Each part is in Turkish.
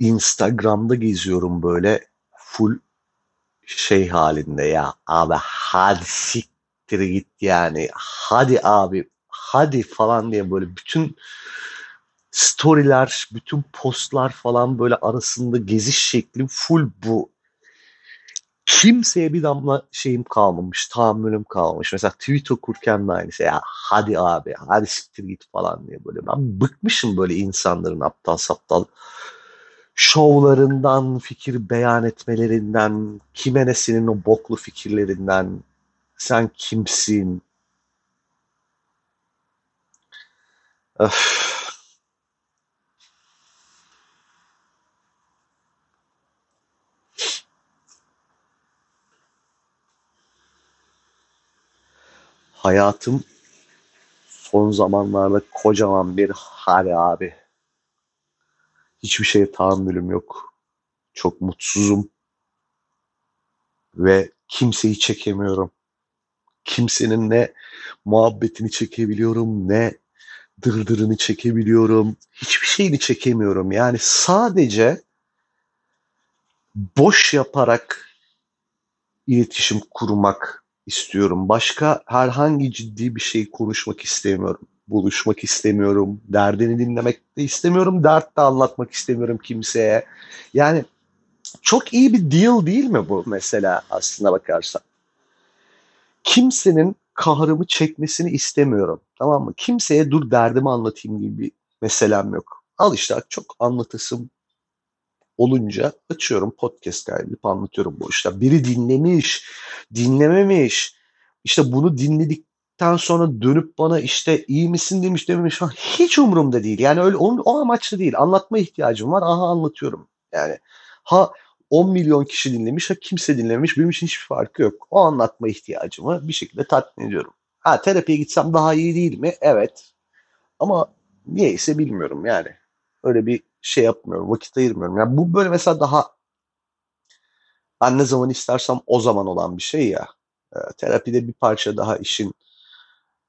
Instagram'da geziyorum böyle full şey halinde ya abi hadi siktir git yani hadi abi hadi falan diye böyle bütün storyler, bütün postlar falan böyle arasında geziş şeklim full bu. Kimseye bir damla şeyim kalmamış, tahammülüm kalmamış. Mesela tweet okurken de aynısı. Ya hadi abi, hadi siktir git falan diye böyle. Ben bıkmışım böyle insanların aptal saptal şovlarından, fikir beyan etmelerinden, kime ne senin o boklu fikirlerinden, sen kimsin? Öf. Hayatım son zamanlarda kocaman bir hadi abi. Hiçbir şeye tahammülüm yok. Çok mutsuzum. Ve kimseyi çekemiyorum. Kimsenin ne muhabbetini çekebiliyorum ne dırdırını çekebiliyorum. Hiçbir şeyini çekemiyorum. Yani sadece boş yaparak iletişim kurmak istiyorum. Başka herhangi ciddi bir şey konuşmak istemiyorum. Buluşmak istemiyorum. Derdini dinlemek de istemiyorum. Dert de anlatmak istemiyorum kimseye. Yani çok iyi bir deal değil mi bu mesela aslına bakarsan? Kimsenin kahrımı çekmesini istemiyorum. Tamam mı? Kimseye dur derdimi anlatayım gibi bir meselem yok. Al işte çok anlatısım olunca açıyorum podcast kaydedip anlatıyorum bu işte. Biri dinlemiş, dinlememiş. İşte bunu dinledikten sonra dönüp bana işte iyi misin demiş dememiş. Hiç umurumda değil. Yani öyle o, o amaçlı değil. Anlatma ihtiyacım var. Aha anlatıyorum. Yani ha 10 milyon kişi dinlemiş ha kimse dinlememiş. Benim için hiçbir farkı yok. O anlatma ihtiyacımı bir şekilde tatmin ediyorum. Ha terapiye gitsem daha iyi değil mi? Evet. Ama niyeyse bilmiyorum yani. Öyle bir şey yapmıyorum. Vakit ayırmıyorum. Yani bu böyle mesela daha ben ne zaman istersem o zaman olan bir şey ya. E, terapide bir parça daha işin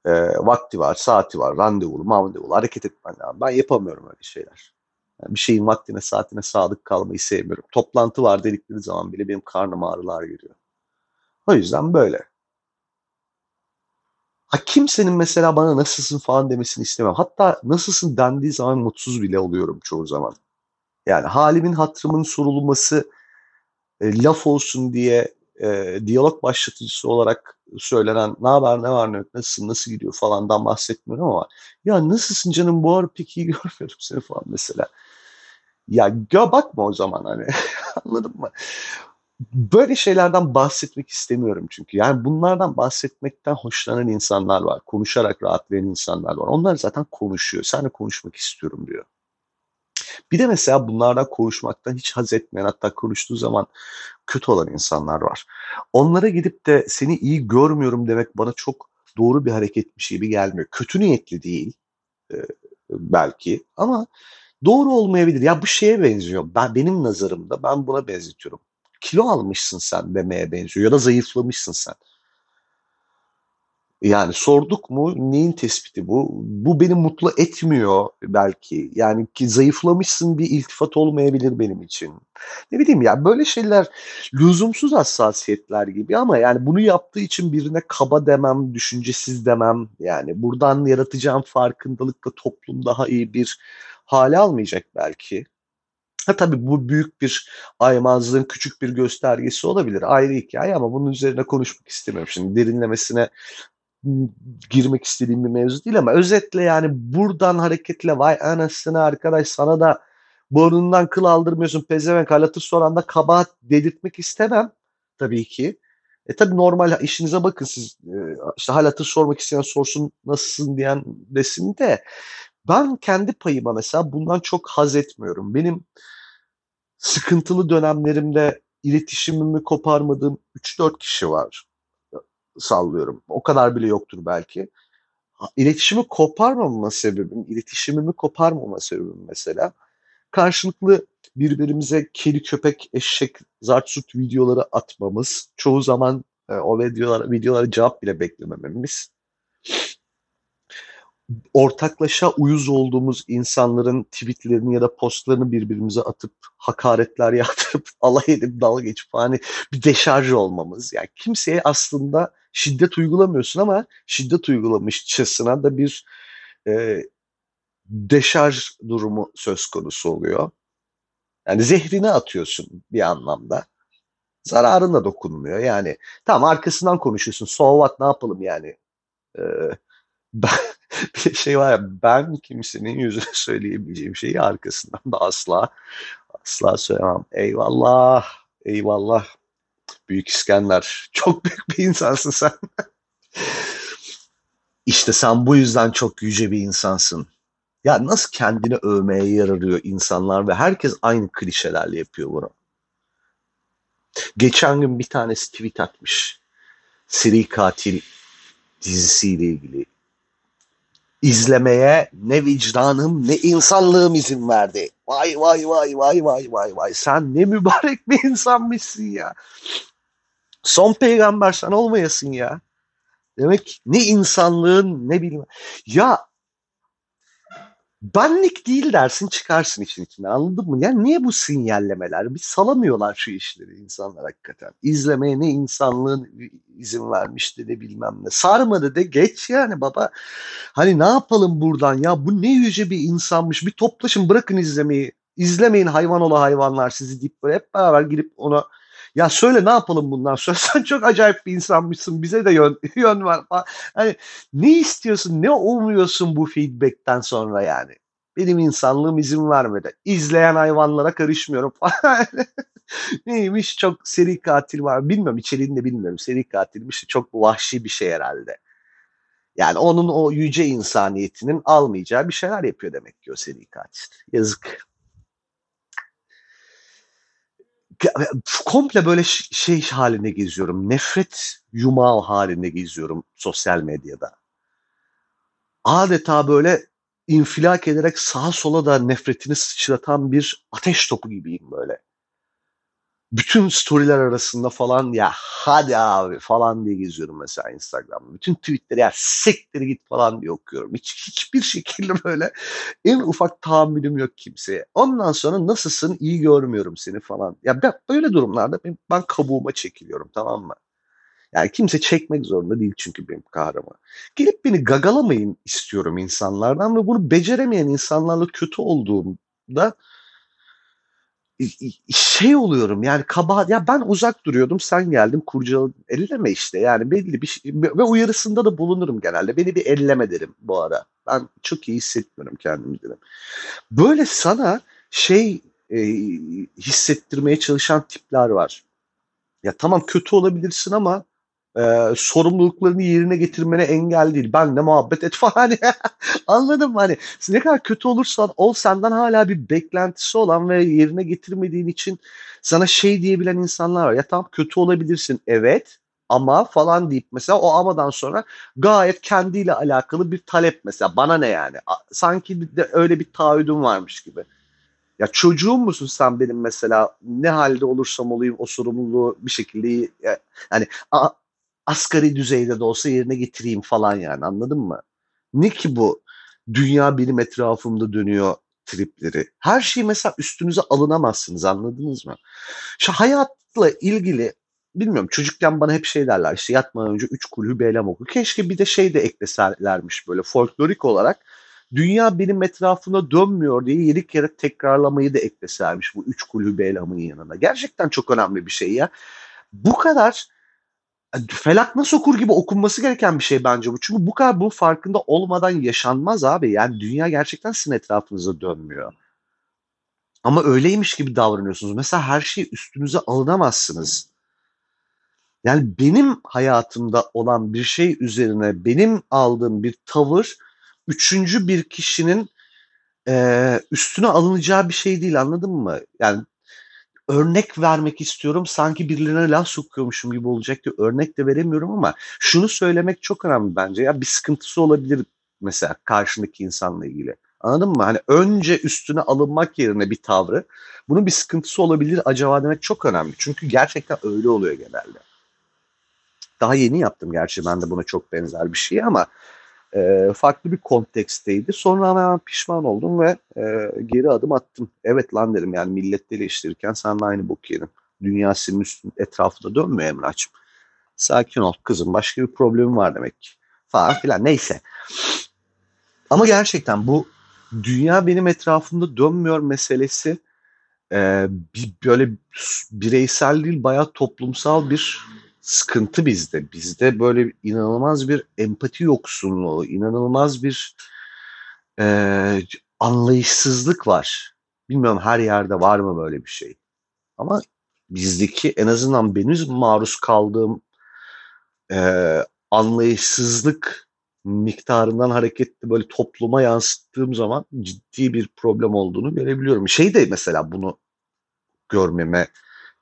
e, vakti var, saati var, randevulu, mavandevulu, hareket etmen lazım. Ben yapamıyorum öyle şeyler. Yani bir şeyin vaktine, saatine sadık kalmayı sevmiyorum. Toplantı var dedikleri zaman bile benim karnım ağrılar geliyor. O yüzden böyle. Ha kimsenin mesela bana nasılsın falan demesini istemem. Hatta nasılsın dendiği zaman mutsuz bile oluyorum çoğu zaman. Yani halimin hatırımın sorulması e, laf olsun diye e, diyalog başlatıcısı olarak söylenen ne haber ne var ne yok nasılsın nasıl gidiyor falandan bahsetmiyorum ama ya nasılsın canım bu ara pek iyi görmüyorum seni falan mesela. Ya gö bakma o zaman hani anladın mı? Böyle şeylerden bahsetmek istemiyorum çünkü. Yani bunlardan bahsetmekten hoşlanan insanlar var. Konuşarak rahatlayan insanlar var. Onlar zaten konuşuyor. Sen de konuşmak istiyorum diyor. Bir de mesela bunlardan konuşmaktan hiç haz etmeyen hatta konuştuğu zaman kötü olan insanlar var. Onlara gidip de seni iyi görmüyorum demek bana çok doğru bir hareketmiş gibi gelmiyor. Kötü niyetli değil e, belki ama doğru olmayabilir. Ya bu şeye benziyor. Ben benim nazarımda ben buna benzetiyorum. Kilo almışsın sen demeye benziyor ya da zayıflamışsın sen. Yani sorduk mu neyin tespiti bu? Bu beni mutlu etmiyor belki. Yani ki zayıflamışsın bir iltifat olmayabilir benim için. Ne bileyim ya böyle şeyler lüzumsuz hassasiyetler gibi ama yani bunu yaptığı için birine kaba demem, düşüncesiz demem. Yani buradan yaratacağım farkındalıkla toplum daha iyi bir hale almayacak belki. Ha tabii bu büyük bir aymazlığın küçük bir göstergesi olabilir. Ayrı hikaye ama bunun üzerine konuşmak istemiyorum. Şimdi derinlemesine girmek istediğim bir mevzu değil ama özetle yani buradan hareketle vay anasını arkadaş sana da burnundan kıl aldırmıyorsun pezevenk halatır soran da kabahat dedirtmek istemem tabii ki. E tabii normal işinize bakın siz e, işte halatır sormak isteyen sorsun nasılsın diyen desin de ben kendi payıma mesela bundan çok haz etmiyorum. Benim sıkıntılı dönemlerimde iletişimimi koparmadığım 3-4 kişi var sallıyorum. O kadar bile yoktur belki. İletişimi koparmama sebebim, iletişimimi koparmama sebebim mesela karşılıklı birbirimize kedi, köpek, eşek, zartsut videoları atmamız, çoğu zaman e, o videolara, videolara cevap bile beklemememiz. Ortaklaşa uyuz olduğumuz insanların tweetlerini ya da postlarını birbirimize atıp hakaretler yağdırıp alay edip dalga geçip hani bir deşarj olmamız. Yani kimseye aslında şiddet uygulamıyorsun ama şiddet uygulamışçasına da bir e, deşarj durumu söz konusu oluyor. Yani zehrini atıyorsun bir anlamda. Zararın da dokunmuyor. Yani tamam arkasından konuşuyorsun. So what ne yapalım yani. Ee, ben, şey var ya ben kimsenin yüzüne söyleyemeyeceğim şeyi arkasından da asla asla söylemem. Eyvallah. Eyvallah. Büyük İskender. Çok büyük bir insansın sen. İşte sen bu yüzden çok yüce bir insansın. Ya nasıl kendini övmeye yararıyor insanlar ve herkes aynı klişelerle yapıyor bunu. Geçen gün bir tanesi tweet atmış. Seri katil dizisiyle ilgili. İzlemeye ne vicdanım ne insanlığım izin verdi. Vay vay vay vay vay vay vay. Sen ne mübarek bir insanmışsın ya. Son peygamber sen olmayasın ya. Demek ne insanlığın ne bilmem. Ya benlik değil dersin çıkarsın işin içine anladın mı? Yani niye bu sinyallemeler? Bir salamıyorlar şu işleri insanlar hakikaten. İzlemeye ne insanlığın izin vermişti de bilmem ne. Sarmadı de geç yani baba. Hani ne yapalım buradan ya bu ne yüce bir insanmış. Bir toplaşın bırakın izlemeyi. İzlemeyin hayvan ola hayvanlar sizi deyip böyle hep beraber girip ona ya söyle ne yapalım bundan sonra sen çok acayip bir insanmışsın bize de yön, yön var. Hani ne istiyorsun ne umuyorsun bu feedbackten sonra yani. Benim insanlığım izin vermedi. İzleyen hayvanlara karışmıyorum falan. Neymiş çok seri katil var. Bilmiyorum içeriğini de bilmiyorum. Seri katilmiş çok vahşi bir şey herhalde. Yani onun o yüce insaniyetinin almayacağı bir şeyler yapıyor demek ki o seri katil. Yazık. Komple böyle şey haline geziyorum. Nefret yumağı haline geziyorum sosyal medyada. Adeta böyle infilak ederek sağa sola da nefretini sıçratan bir ateş topu gibiyim böyle bütün storyler arasında falan ya hadi abi falan diye geziyorum mesela Instagram'da. Bütün tweetleri ya sektir git falan diye okuyorum. Hiç, hiçbir şekilde böyle en ufak tahammülüm yok kimseye. Ondan sonra nasılsın iyi görmüyorum seni falan. Ya ben böyle durumlarda ben, ben kabuğuma çekiliyorum tamam mı? Yani kimse çekmek zorunda değil çünkü benim kahraman. Gelip beni gagalamayın istiyorum insanlardan ve bunu beceremeyen insanlarla kötü olduğumda şey oluyorum yani kabahat ya ben uzak duruyordum sen geldin kurcaladın. Elleme işte yani belli bir şey ve uyarısında da bulunurum genelde. Beni bir elleme derim bu ara. Ben çok iyi hissetmiyorum kendimi derim. Böyle sana şey e, hissettirmeye çalışan tipler var. Ya tamam kötü olabilirsin ama e, sorumluluklarını yerine getirmene engel değil. Ben de muhabbet et falan. Hani anladın mı? Hani ne kadar kötü olursan ol senden hala bir beklentisi olan ve yerine getirmediğin için sana şey diyebilen insanlar var. Ya tamam kötü olabilirsin evet ama falan deyip mesela o amadan sonra gayet kendiyle alakalı bir talep mesela bana ne yani sanki de öyle bir taahhüdüm varmış gibi. Ya çocuğum musun sen benim mesela ne halde olursam olayım o sorumluluğu bir şekilde yani asgari düzeyde de olsa yerine getireyim falan yani anladın mı? Ne ki bu dünya benim etrafımda dönüyor tripleri. Her şeyi mesela üstünüze alınamazsınız anladınız mı? Şu hayatla ilgili bilmiyorum çocukken bana hep şey derler işte yatmadan önce üç kulü beylem oku. Keşke bir de şey de ekleselermiş böyle folklorik olarak dünya benim etrafına dönmüyor diye yeri kere tekrarlamayı da eklesermiş bu üç kulü beylamın yanına. Gerçekten çok önemli bir şey ya. Bu kadar felak nasıl okur gibi okunması gereken bir şey bence bu. Çünkü bu kadar bu farkında olmadan yaşanmaz abi. Yani dünya gerçekten sizin etrafınıza dönmüyor. Ama öyleymiş gibi davranıyorsunuz. Mesela her şeyi üstünüze alınamazsınız. Yani benim hayatımda olan bir şey üzerine benim aldığım bir tavır üçüncü bir kişinin e, üstüne alınacağı bir şey değil anladın mı? Yani örnek vermek istiyorum. Sanki birilerine laf sokuyormuşum gibi olacak diye örnek de veremiyorum ama şunu söylemek çok önemli bence. Ya bir sıkıntısı olabilir mesela karşındaki insanla ilgili. Anladın mı? Hani önce üstüne alınmak yerine bir tavrı bunun bir sıkıntısı olabilir acaba demek çok önemli. Çünkü gerçekten öyle oluyor genelde. Daha yeni yaptım gerçi ben de buna çok benzer bir şey ama Eee, farklı bir konteksteydi. Sonra hemen pişman oldum ve, eee, geri adım attım. "Evet lan." dedim, yani milleti eleştirirken sen de aynı boku yedin. Dünya senin üstün etrafında dönmüyor Emrah'cığım. Sakin ol kızım, başka bir problemin var demek ki falan filan. Neyse. Ama gerçekten bu dünya benim etrafımda dönmüyor meselesi, eee, bir böyle bireysel değil, bayağı toplumsal bir sıkıntı bizde. Bizde böyle inanılmaz bir empati yoksunluğu, inanılmaz bir, eee, anlayışsızlık var. Bilmiyorum her yerde var mı böyle bir şey? Ama bizdeki en azından benim maruz kaldığım, eee, anlayışsızlık miktarından hareketle böyle topluma yansıttığım zaman ciddi bir problem olduğunu görebiliyorum. Şey de mesela bunu görmeme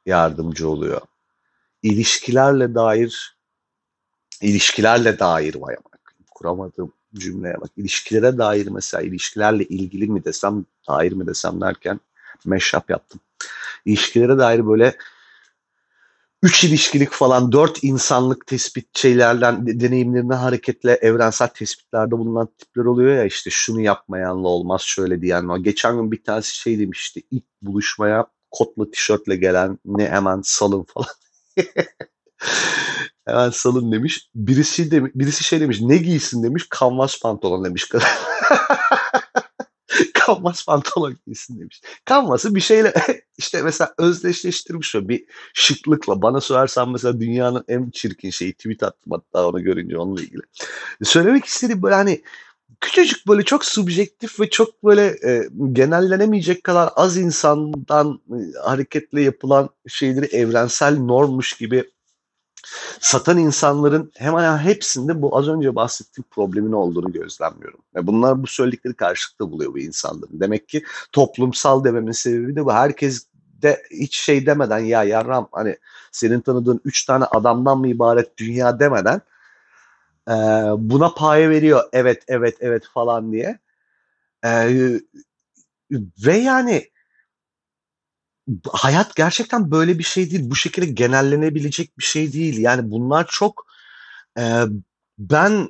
yardımcı oluyor. İlişkilerle dair ilişkilerle dair vay amına kuramadığım cümleye bak. İlişkilere dair mesela ilişkilerle ilgili mi desem, dair mi desem derken mashup yaptım. İlişkilere dair böyle 3 ilişkilik falan 4 insanlık tespit şeylerden deneyimlerine hareketle evrensel tespitlerde bulunan tipler oluyor ya işte şunu yapmayanla olmaz şöyle diyen var. Geçen gün bir tanesi şey demişti ilk buluşmaya kotla tişörtle gelen ne hemen salın falan. hemen salın demiş. Birisi de, birisi şey demiş ne giysin demiş kanvas pantolon demiş. kanvas pantolon giysin demiş. Kanvası bir şeyle işte mesela özdeşleştirmiş o bir şıklıkla. Bana sorarsan mesela dünyanın en çirkin şeyi tweet attım hatta onu görünce onunla ilgili. Söylemek istediğim böyle hani küçücük böyle çok subjektif ve çok böyle e, genellenemeyecek kadar az insandan e, hareketle yapılan şeyleri evrensel normmuş gibi satan insanların hemen hepsinde bu az önce bahsettiğim problemin olduğunu gözlemliyorum. Ve bunlar bu söyledikleri karşılıkta buluyor bu insanların. Demek ki toplumsal dememin sebebi de bu. Herkes de hiç şey demeden ya yarram hani senin tanıdığın üç tane adamdan mı ibaret dünya demeden e, buna paye veriyor. Evet evet evet falan diye. E, ve yani hayat gerçekten böyle bir şey değil. Bu şekilde genellenebilecek bir şey değil. Yani bunlar çok e, ben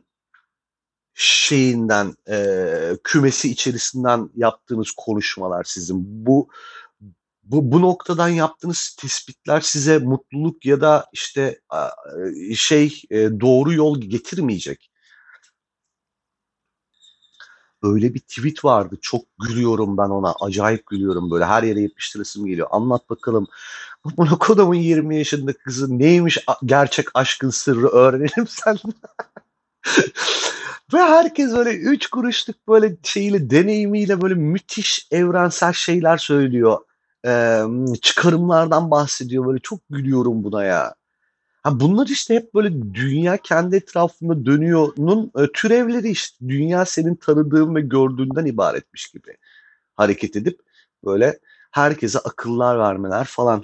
şeyinden e, kümesi içerisinden yaptığınız konuşmalar sizin. Bu bu, bu noktadan yaptığınız tespitler size mutluluk ya da işte şey doğru yol getirmeyecek. Öyle bir tweet vardı. Çok gülüyorum ben ona. Acayip gülüyorum böyle. Her yere yapıştırasım geliyor. Anlat bakalım. Bunu kodumun 20 yaşında kızı neymiş gerçek aşkın sırrı öğrenelim sen. Ve herkes öyle üç kuruşluk böyle şeyiyle deneyimiyle böyle müthiş evrensel şeyler söylüyor. Ee, çıkarımlardan bahsediyor. Böyle çok gülüyorum buna ya. Ha bunlar işte hep böyle dünya kendi etrafında dönüyor'nun e, türevleri işte. Dünya senin tanıdığın ve gördüğünden ibaretmiş gibi hareket edip böyle herkese akıllar vermeler falan.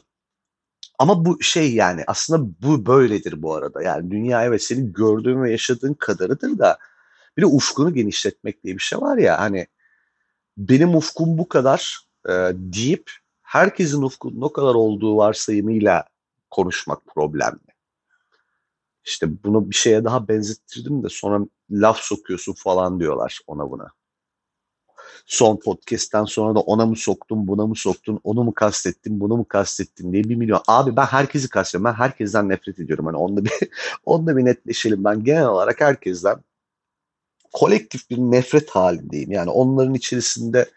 Ama bu şey yani aslında bu böyledir bu arada. Yani dünya evet senin gördüğün ve yaşadığın kadarıdır da bir de ufkunu genişletmek diye bir şey var ya hani benim ufkum bu kadar e, deyip herkesin ufkunun o kadar olduğu varsayımıyla konuşmak problemli. İşte bunu bir şeye daha benzettirdim de sonra laf sokuyorsun falan diyorlar ona buna. Son podcast'ten sonra da ona mı soktun, buna mı soktun, onu mu kastettin, bunu mu kastettin diye bir milyon. Abi ben herkesi kastediyorum. Ben herkesten nefret ediyorum. Hani onda bir, onda bir netleşelim. Ben genel olarak herkesten kolektif bir nefret halindeyim. Yani onların içerisinde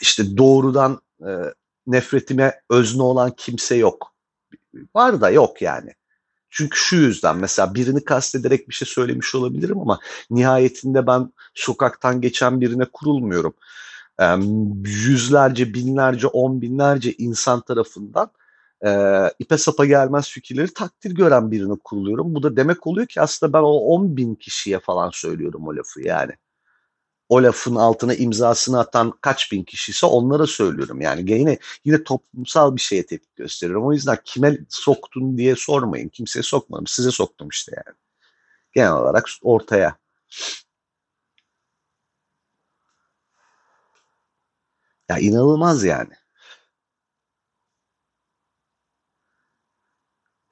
işte doğrudan e, nefretime özne olan kimse yok. Var da yok yani. Çünkü şu yüzden mesela birini kastederek bir şey söylemiş olabilirim ama nihayetinde ben sokaktan geçen birine kurulmuyorum. E, yüzlerce, binlerce, on binlerce insan tarafından e, ipe sapa gelmez fikirleri takdir gören birine kuruluyorum. Bu da demek oluyor ki aslında ben o on bin kişiye falan söylüyorum o lafı yani o lafın altına imzasını atan kaç bin kişiyse onlara söylüyorum. Yani yine yine toplumsal bir şeye tepki gösteriyorum. O yüzden kime soktun diye sormayın. Kimseye sokmadım. Size soktum işte yani. Genel olarak ortaya. Ya inanılmaz yani.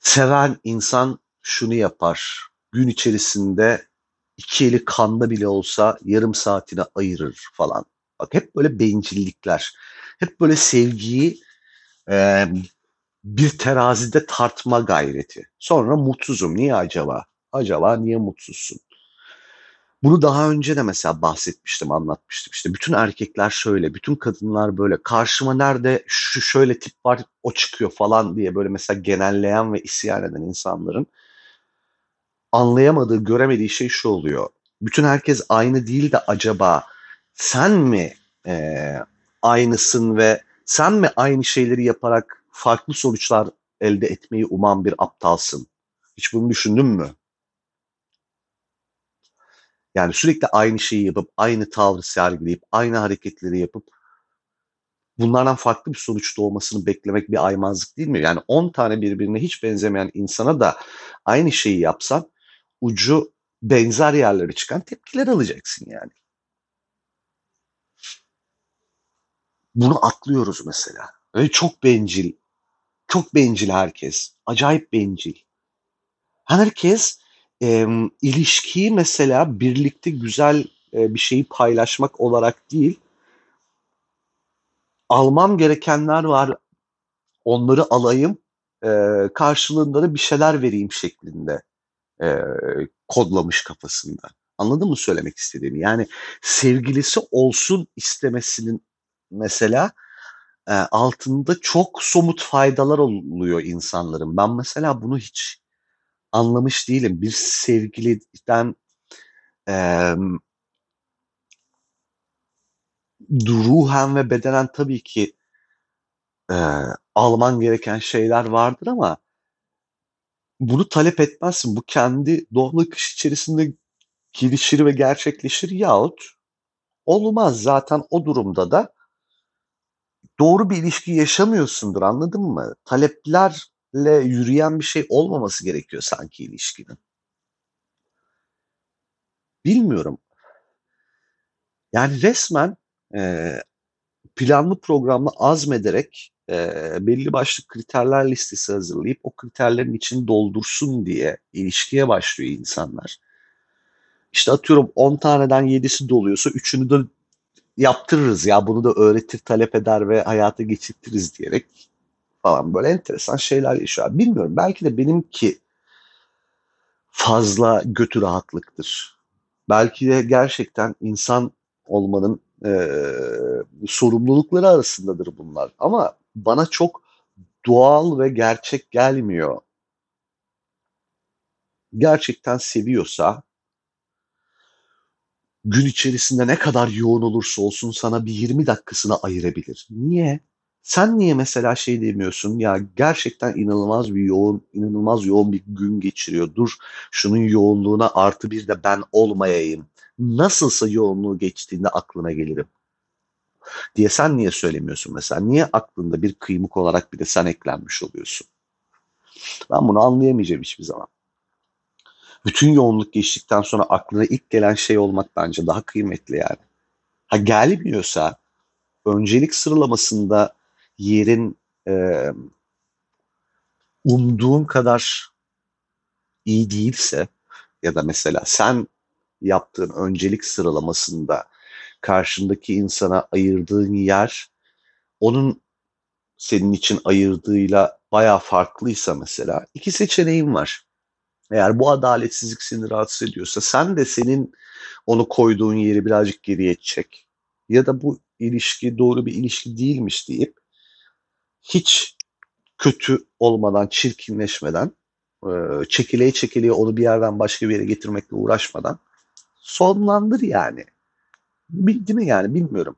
Seven insan şunu yapar. Gün içerisinde iki eli kanda bile olsa yarım saatini ayırır falan. Bak hep böyle bencillikler. Hep böyle sevgiyi e, bir terazide tartma gayreti. Sonra mutsuzum. Niye acaba? Acaba niye mutsuzsun? Bunu daha önce de mesela bahsetmiştim, anlatmıştım. İşte bütün erkekler şöyle, bütün kadınlar böyle. Karşıma nerede şu şöyle tip var, o çıkıyor falan diye böyle mesela genelleyen ve isyan eden insanların anlayamadığı, göremediği şey şu oluyor. Bütün herkes aynı değil de acaba sen mi e, aynısın ve sen mi aynı şeyleri yaparak farklı sonuçlar elde etmeyi uman bir aptalsın? Hiç bunu düşündün mü? Yani sürekli aynı şeyi yapıp, aynı tavrı sergileyip, aynı hareketleri yapıp bunlardan farklı bir sonuç doğmasını beklemek bir aymazlık değil mi? Yani 10 tane birbirine hiç benzemeyen insana da aynı şeyi yapsan ucu benzer yerlere çıkan tepkiler alacaksın yani. Bunu atlıyoruz mesela. Öyle çok bencil. Çok bencil herkes. Acayip bencil. Herkes e, ilişkiyi mesela birlikte güzel e, bir şeyi paylaşmak olarak değil, almam gerekenler var, onları alayım, e, karşılığında da bir şeyler vereyim şeklinde e, kodlamış kafasında. Anladın mı söylemek istediğimi? Yani sevgilisi olsun istemesinin mesela e, altında çok somut faydalar oluyor insanların. Ben mesela bunu hiç anlamış değilim. Bir sevgiliden e, ruhen ve bedenen tabii ki e, alman gereken şeyler vardır ama bunu talep etmezsin. Bu kendi doğal akış içerisinde gelişir ve gerçekleşir yahut olmaz. Zaten o durumda da doğru bir ilişki yaşamıyorsundur anladın mı? Taleplerle yürüyen bir şey olmaması gerekiyor sanki ilişkinin. Bilmiyorum. Yani resmen e, planlı programlı azmederek e, belli başlı kriterler listesi hazırlayıp o kriterlerin içini doldursun diye ilişkiye başlıyor insanlar. İşte atıyorum 10 taneden 7'si doluyorsa 3'ünü de yaptırırız ya bunu da öğretir, talep eder ve hayata geçirtiriz diyerek falan böyle enteresan şeyler yaşıyor. Bilmiyorum belki de benimki fazla götü rahatlıktır. Belki de gerçekten insan olmanın e, sorumlulukları arasındadır bunlar. Ama bana çok doğal ve gerçek gelmiyor. Gerçekten seviyorsa gün içerisinde ne kadar yoğun olursa olsun sana bir 20 dakikasını ayırabilir. Niye? Sen niye mesela şey demiyorsun ya gerçekten inanılmaz bir yoğun, inanılmaz yoğun bir gün geçiriyor. Dur şunun yoğunluğuna artı bir de ben olmayayım. Nasılsa yoğunluğu geçtiğinde aklına gelirim diye sen niye söylemiyorsun mesela? Niye aklında bir kıymık olarak bir de sen eklenmiş oluyorsun? Ben bunu anlayamayacağım hiçbir zaman. Bütün yoğunluk geçtikten sonra aklına ilk gelen şey olmak bence daha kıymetli yani. Ha gelmiyorsa öncelik sıralamasında yerin e, umduğun kadar iyi değilse ya da mesela sen yaptığın öncelik sıralamasında karşındaki insana ayırdığın yer onun senin için ayırdığıyla baya farklıysa mesela iki seçeneğin var. Eğer bu adaletsizlik seni rahatsız ediyorsa sen de senin onu koyduğun yeri birazcık geriye çek. Ya da bu ilişki doğru bir ilişki değilmiş deyip hiç kötü olmadan, çirkinleşmeden, çekileye çekileye onu bir yerden başka bir yere getirmekle uğraşmadan sonlandır yani. Değil mi yani bilmiyorum.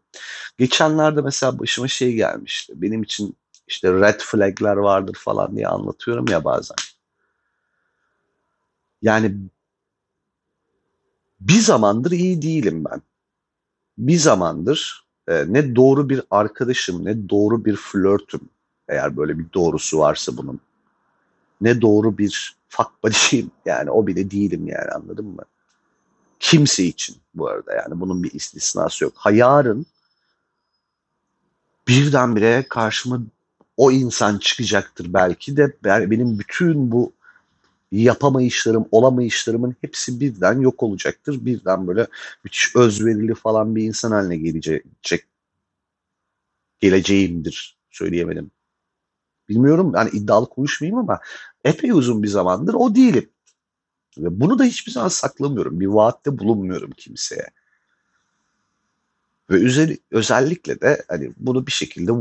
Geçenlerde mesela başıma şey gelmişti. Benim için işte red flagler vardır falan diye anlatıyorum ya bazen. Yani bir zamandır iyi değilim ben. Bir zamandır e, ne doğru bir arkadaşım ne doğru bir flörtüm eğer böyle bir doğrusu varsa bunun. Ne doğru bir fuck buddy'yim yani o bile değilim yani anladın mı? Kimse için bu arada yani bunun bir istisnası yok. Ha yarın birdenbire karşıma o insan çıkacaktır belki de benim bütün bu yapamayışlarım, olamayışlarımın hepsi birden yok olacaktır. Birden böyle müthiş özverili falan bir insan haline gelecek geleceğimdir söyleyemedim. Bilmiyorum yani iddialı konuşmayayım ama epey uzun bir zamandır o değilim. Ve bunu da hiçbir zaman saklamıyorum. Bir vaatte bulunmuyorum kimseye. Ve özel, özellikle de hani bunu bir şekilde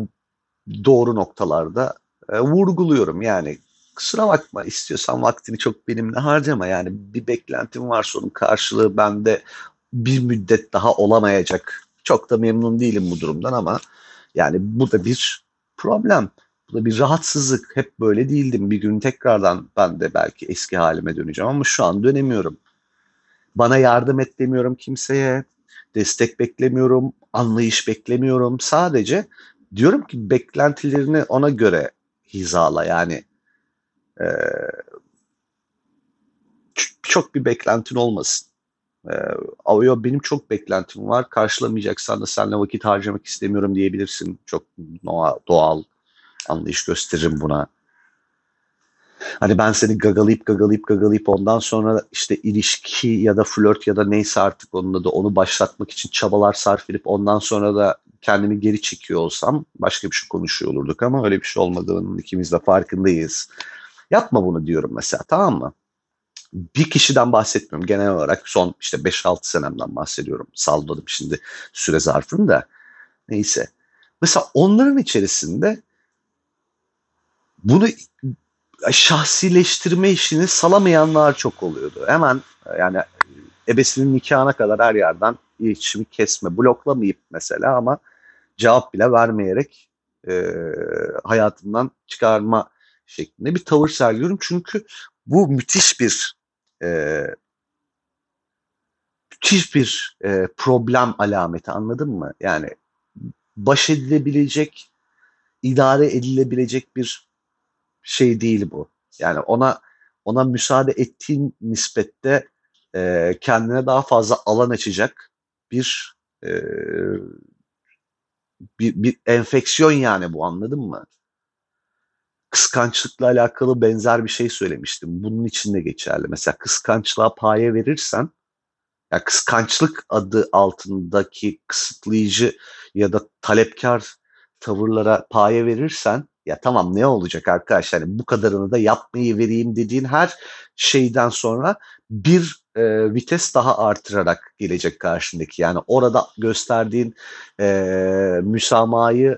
doğru noktalarda e, vurguluyorum. Yani kusura bakma istiyorsan vaktini çok benimle harcama. Yani bir beklentim varsa onun karşılığı bende bir müddet daha olamayacak. Çok da memnun değilim bu durumdan ama yani bu da bir problem. Bir rahatsızlık. Hep böyle değildim. Bir gün tekrardan ben de belki eski halime döneceğim ama şu an dönemiyorum. Bana yardım et demiyorum kimseye. Destek beklemiyorum. Anlayış beklemiyorum. Sadece diyorum ki beklentilerini ona göre hizala. Yani e, çok bir beklentin olmasın. E, yo, benim çok beklentim var. Karşılamayacaksan da seninle vakit harcamak istemiyorum diyebilirsin. Çok doğal anlayış gösteririm buna. Hani ben seni gagalayıp gagalayıp gagalayıp ondan sonra işte ilişki ya da flört ya da neyse artık onunla da onu başlatmak için çabalar sarf edip ondan sonra da kendimi geri çekiyor olsam başka bir şey konuşuyor olurduk ama öyle bir şey olmadığının ikimiz de farkındayız. Yapma bunu diyorum mesela tamam mı? Bir kişiden bahsetmiyorum. Genel olarak son işte 5-6 senemden bahsediyorum. Salladım şimdi süre zarfını da. Neyse. Mesela onların içerisinde bunu şahsileştirme işini salamayanlar çok oluyordu. Hemen yani ebesinin nikahına kadar her yerden iletişimi kesme, bloklamayıp mesela ama cevap bile vermeyerek e, hayatından çıkarma şeklinde bir tavır sergiliyorum. Çünkü bu müthiş bir e, müthiş bir e, problem alameti anladın mı? Yani baş edilebilecek, idare edilebilecek bir şey değil bu. Yani ona ona müsaade ettiğin nispette e, kendine daha fazla alan açacak bir e, bir, bir enfeksiyon yani bu anladın mı? Kıskançlıkla alakalı benzer bir şey söylemiştim. Bunun için de geçerli. Mesela kıskançlığa paye verirsen ya kıskançlık adı altındaki kısıtlayıcı ya da talepkar tavırlara paye verirsen ya tamam ne olacak arkadaşlar yani bu kadarını da yapmayı vereyim dediğin her şeyden sonra bir e, vites daha artırarak gelecek karşındaki. Yani orada gösterdiğin e, müsamahayı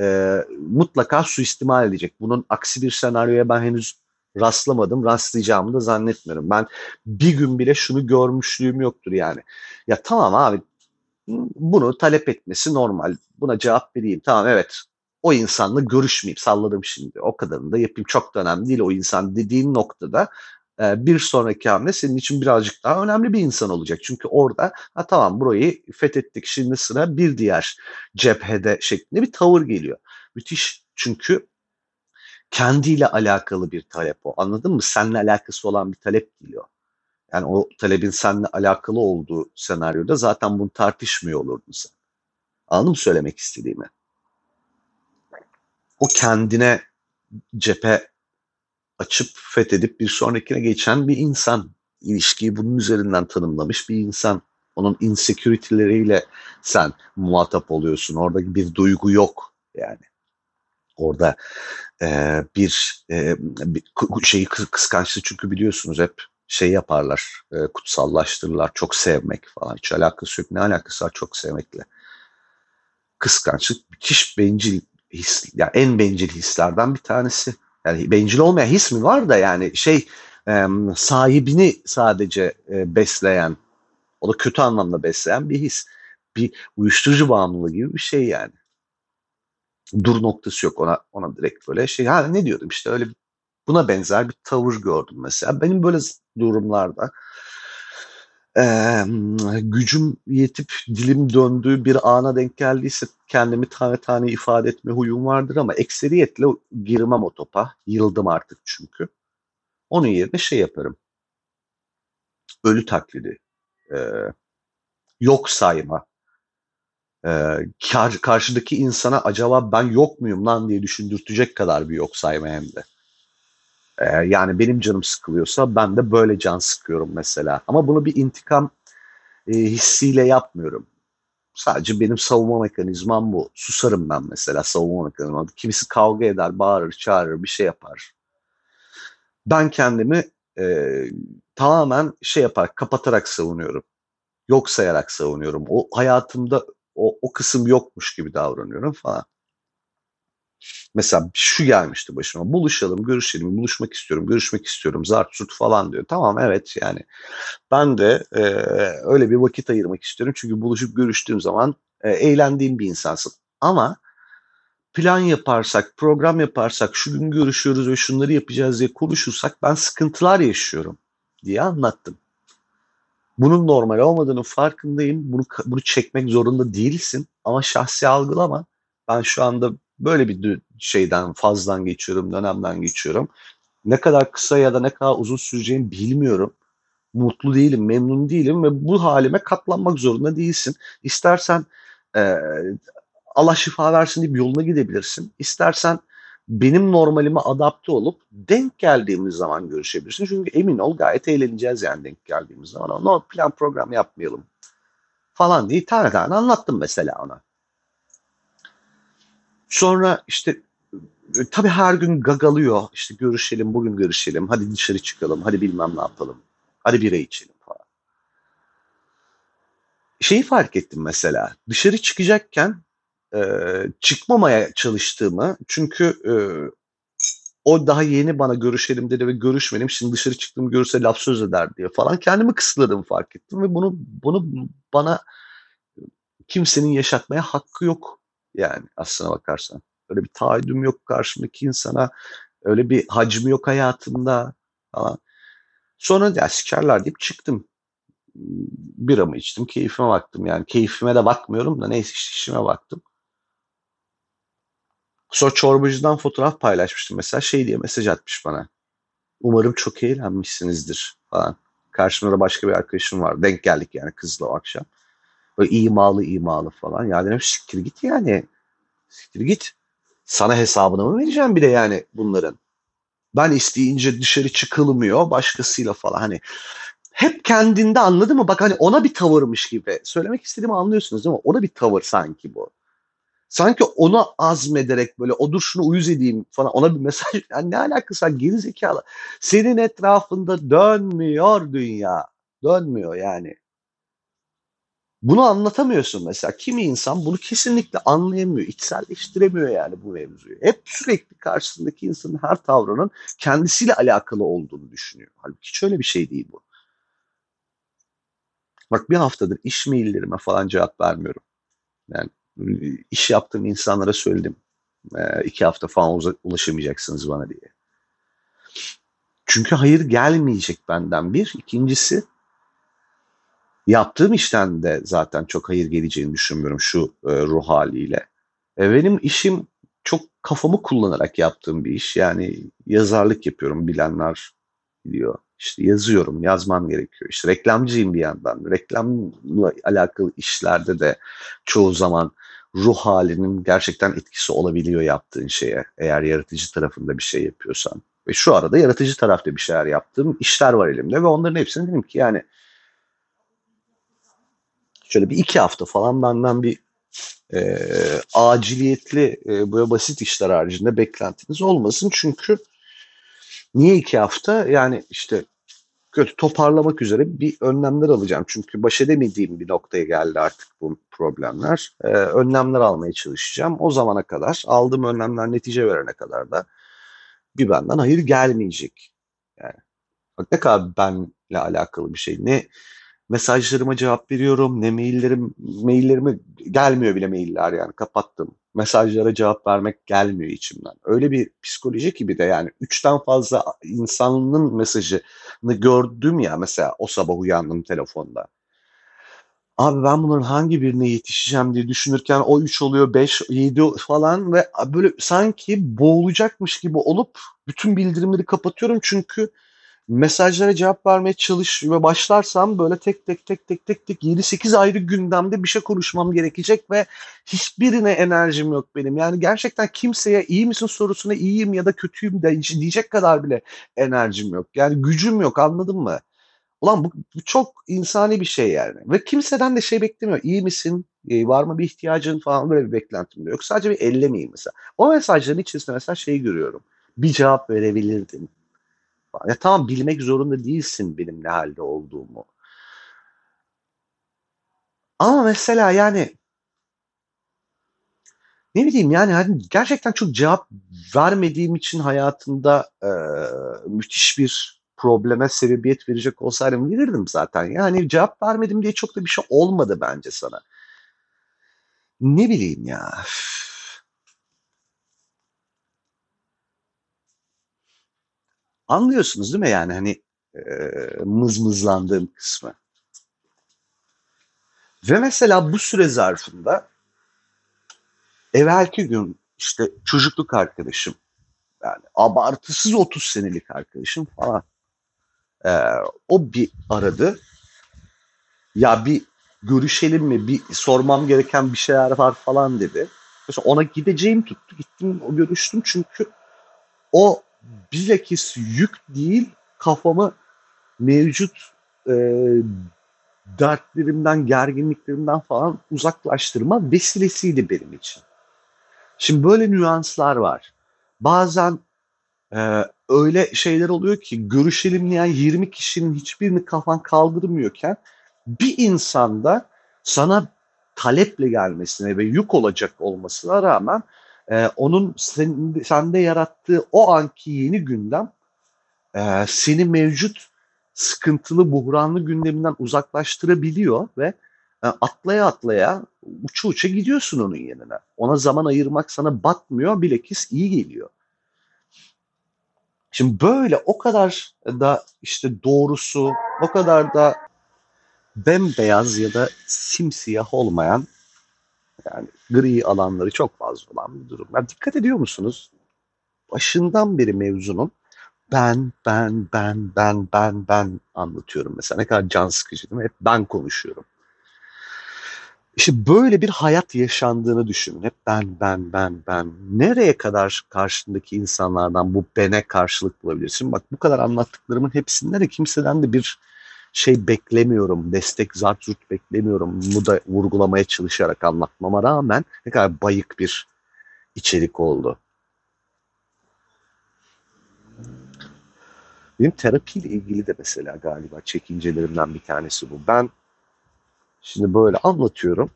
e, mutlaka suistimal edecek. Bunun aksi bir senaryoya ben henüz rastlamadım. Rastlayacağımı da zannetmiyorum. Ben bir gün bile şunu görmüşlüğüm yoktur yani. Ya tamam abi bunu talep etmesi normal. Buna cevap vereyim. Tamam evet o insanla görüşmeyeyim salladım şimdi o kadarını da yapayım çok da önemli değil o insan dediğin noktada e, bir sonraki hamle senin için birazcık daha önemli bir insan olacak. Çünkü orada ha tamam burayı fethettik şimdi sıra bir diğer cephede şeklinde bir tavır geliyor. Müthiş çünkü kendiyle alakalı bir talep o. Anladın mı? Seninle alakası olan bir talep geliyor. Yani o talebin seninle alakalı olduğu senaryoda zaten bunu tartışmıyor olurdun sen. Anladın mı söylemek istediğimi? O kendine cephe açıp fethedip bir sonrakine geçen bir insan. ilişkiyi bunun üzerinden tanımlamış bir insan. Onun insecurity'leriyle sen muhatap oluyorsun. Orada bir duygu yok yani. Orada e, bir, e, bir şeyi kıskançlık çünkü biliyorsunuz hep şey yaparlar, e, kutsallaştırırlar, çok sevmek falan. Hiç alakası yok. Ne alakası var çok sevmekle? Kıskançlık müthiş bencil his, yani en bencil hislerden bir tanesi. Yani bencil olmayan his mi var da yani şey e, sahibini sadece e, besleyen, o da kötü anlamda besleyen bir his. Bir uyuşturucu bağımlılığı gibi bir şey yani. Dur noktası yok ona ona direkt böyle şey. Ha ne diyordum işte öyle buna benzer bir tavır gördüm mesela. Benim böyle durumlarda e, gücüm yetip dilim döndüğü bir ana denk geldiyse kendimi tane tane ifade etme huyum vardır ama ekseriyetle girmem o topa. Yıldım artık çünkü. Onun yerine şey yaparım. Ölü taklidi. E, yok sayma. E, kar, karşıdaki insana acaba ben yok muyum lan diye düşündürtecek kadar bir yok sayma hem de. Eee, yani benim canım sıkılıyorsa ben de böyle can sıkıyorum mesela. Ama bunu bir intikam, eee, hissiyle yapmıyorum. Sadece benim savunma mekanizmam bu. Susarım ben mesela savunma mekanizmam. Kimisi kavga eder, bağırır, çağırır, bir şey yapar. Ben kendimi, eee, tamamen şey yaparak, kapatarak savunuyorum. Yok sayarak savunuyorum. O hayatımda o o kısım yokmuş gibi davranıyorum falan. Mesela şu gelmişti başıma. Buluşalım, görüşelim, buluşmak istiyorum, görüşmek istiyorum, zart zurt falan diyor. Tamam evet yani ben de eee, öyle bir vakit ayırmak istiyorum. Çünkü buluşup görüştüğüm zaman eee, eğlendiğim bir insansın. Ama plan yaparsak, program yaparsak, şu gün görüşüyoruz ve şunları yapacağız diye konuşursak ben sıkıntılar yaşıyorum diye anlattım. Bunun normal olmadığının farkındayım. Bunu bunu çekmek zorunda değilsin ama şahsi algılama. Ben şu anda böyle bir şeyden, fazdan geçiyorum, dönemden geçiyorum. Ne kadar kısa ya da ne kadar uzun süreceğini bilmiyorum. Mutlu değilim, memnun değilim ve bu halime katlanmak zorunda değilsin. İstersen eee, Allah şifa versin deyip yoluna gidebilirsin. İstersen benim normalime adapte olup denk geldiğimiz zaman görüşebilirsin. Çünkü emin ol gayet eğleneceğiz yani denk geldiğimiz zaman. No plan program yapmayalım falan diye tane tane anlattım mesela ona. Sonra işte e, tabii her gün gagalıyor. İşte görüşelim, bugün görüşelim, hadi dışarı çıkalım, hadi bilmem ne yapalım, hadi bira içelim falan. Şeyi fark ettim mesela, dışarı çıkacakken eee, çıkmamaya çalıştığımı çünkü eee, o daha yeni bana görüşelim dedi ve görüşmedim. Şimdi dışarı çıktığımı görürse laf söz eder diye falan kendimi kısıtladığımı fark ettim ve bunu bunu bana kimsenin yaşatmaya hakkı yok yani aslına bakarsan. Öyle bir taahhüdüm yok karşımdaki insana. Öyle bir hacmi yok hayatımda falan. Sonra ya sikerler deyip çıktım. Biramı içtim, keyfime baktım yani. Keyfime de bakmıyorum da neyse işime baktım. Sonra çorbacıdan fotoğraf paylaşmıştım mesela şey diye mesaj atmış bana. Umarım çok eğlenmişsinizdir falan. Karşımda da başka bir arkadaşım var. Denk geldik yani kızla o akşam. Böyle imalı imalı falan. Ya dedim siktir git yani. Siktir git. Sana hesabını mı vereceğim bir de yani bunların? Ben isteyince dışarı çıkılmıyor başkasıyla falan hani hep kendinde anladın mı? Bak hani ona bir tavırmış gibi. Söylemek istediğimi anlıyorsunuz değil mi? Ona bir tavır sanki bu. Sanki ona azmederek böyle o dur şunu uyuz edeyim falan ona bir mesaj yani ne alakası var geri zekalı. Senin etrafında dönmüyor dünya. Dönmüyor yani. Bunu anlatamıyorsun mesela. Kimi insan bunu kesinlikle anlayamıyor, içselleştiremiyor yani bu mevzuyu. Hep sürekli karşısındaki insanın her tavrının kendisiyle alakalı olduğunu düşünüyor. Halbuki hiç öyle bir şey değil bu. Bak bir haftadır iş maillerime falan cevap vermiyorum. Yani iş yaptığım insanlara söyledim. E, iki hafta falan ulaşamayacaksınız bana diye. Çünkü hayır gelmeyecek benden bir. İkincisi Yaptığım işten de zaten çok hayır geleceğini düşünmüyorum şu e, ruh haliyle. E, benim işim çok kafamı kullanarak yaptığım bir iş. Yani yazarlık yapıyorum bilenler biliyor. İşte yazıyorum, yazmam gerekiyor. İşte reklamcıyım bir yandan. Reklamla alakalı işlerde de çoğu zaman ruh halinin gerçekten etkisi olabiliyor yaptığın şeye. Eğer yaratıcı tarafında bir şey yapıyorsan. Ve şu arada yaratıcı tarafta bir şeyler yaptığım işler var elimde ve onların hepsini dedim ki yani şöyle bir iki hafta falan benden bir e, aciliyetli e, böyle basit işler haricinde beklentiniz olmasın. Çünkü niye iki hafta? Yani işte kötü toparlamak üzere bir önlemler alacağım. Çünkü baş edemediğim bir noktaya geldi artık bu problemler. Ee, önlemler almaya çalışacağım. O zamana kadar aldığım önlemler netice verene kadar da bir benden hayır gelmeyecek. Yani bak ne kadar benle alakalı bir şey. Ne mesajlarıma cevap veriyorum. Ne maillerim, maillerime gelmiyor bile mailler yani kapattım. Mesajlara cevap vermek gelmiyor içimden. Öyle bir psikoloji gibi de yani üçten fazla insanın mesajını gördüm ya mesela o sabah uyandım telefonda. Abi ben bunların hangi birine yetişeceğim diye düşünürken o 3 oluyor 5, 7 falan ve böyle sanki boğulacakmış gibi olup bütün bildirimleri kapatıyorum çünkü mesajlara cevap vermeye çalış ve başlarsam böyle tek tek tek tek tek tek 7-8 ayrı gündemde bir şey konuşmam gerekecek ve hiçbirine enerjim yok benim. Yani gerçekten kimseye iyi misin sorusuna iyiyim ya da kötüyüm de diyecek kadar bile enerjim yok. Yani gücüm yok anladın mı? Ulan bu, bu çok insani bir şey yani. Ve kimseden de şey beklemiyor. İyi misin? E, var mı bir ihtiyacın falan böyle bir beklentim yok. Sadece bir ellemeyeyim mesela. O mesajların içerisinde mesela şeyi görüyorum. Bir cevap verebilirdim. Ya tamam bilmek zorunda değilsin benim ne halde olduğumu. Ama mesela yani ne bileyim yani hani gerçekten çok cevap vermediğim için hayatında e, müthiş bir probleme sebebiyet verecek olsaydım verirdim zaten. Yani cevap vermedim diye çok da bir şey olmadı bence sana. Ne bileyim ya. Anlıyorsunuz değil mi yani hani e, mızmızlandığım kısmı. Ve mesela bu süre zarfında evvelki gün işte çocukluk arkadaşım yani abartısız 30 senelik arkadaşım falan e, o bir aradı. Ya bir görüşelim mi? Bir sormam gereken bir şeyler var falan dedi. Mesela ona gideceğim tuttu. Gittim o görüştüm çünkü o bilakis yük değil kafamı mevcut e, dertlerimden, gerginliklerimden falan uzaklaştırma vesilesiydi benim için. Şimdi böyle nüanslar var. Bazen e, öyle şeyler oluyor ki görüşelim diyen 20 kişinin hiçbirini kafan kaldırmıyorken bir insanda sana taleple gelmesine ve yük olacak olmasına rağmen e, onun sen, sende yarattığı o anki yeni gündem e, seni mevcut sıkıntılı, buhranlı gündeminden uzaklaştırabiliyor ve e, atlaya atlaya uça uça gidiyorsun onun yanına. Ona zaman ayırmak sana batmıyor, bilekis iyi geliyor. Şimdi böyle o kadar da işte doğrusu, o kadar da bembeyaz ya da simsiyah olmayan yani gri alanları çok fazla olan bir durum. Yani dikkat ediyor musunuz? Başından beri mevzunun ben, ben, ben, ben, ben, ben anlatıyorum mesela. Ne kadar can sıkıcı değil mi? Hep ben konuşuyorum. İşte böyle bir hayat yaşandığını düşünün. Hep ben, ben, ben, ben. Nereye kadar karşındaki insanlardan bu bene karşılık bulabilirsin? Bak bu kadar anlattıklarımın hepsinde de kimseden de bir şey beklemiyorum, destek zart zurt beklemiyorum. Bu da vurgulamaya çalışarak anlatmama rağmen ne kadar bayık bir içerik oldu. Benim terapiyle ilgili de mesela galiba çekincelerimden bir tanesi bu. Ben şimdi böyle anlatıyorum.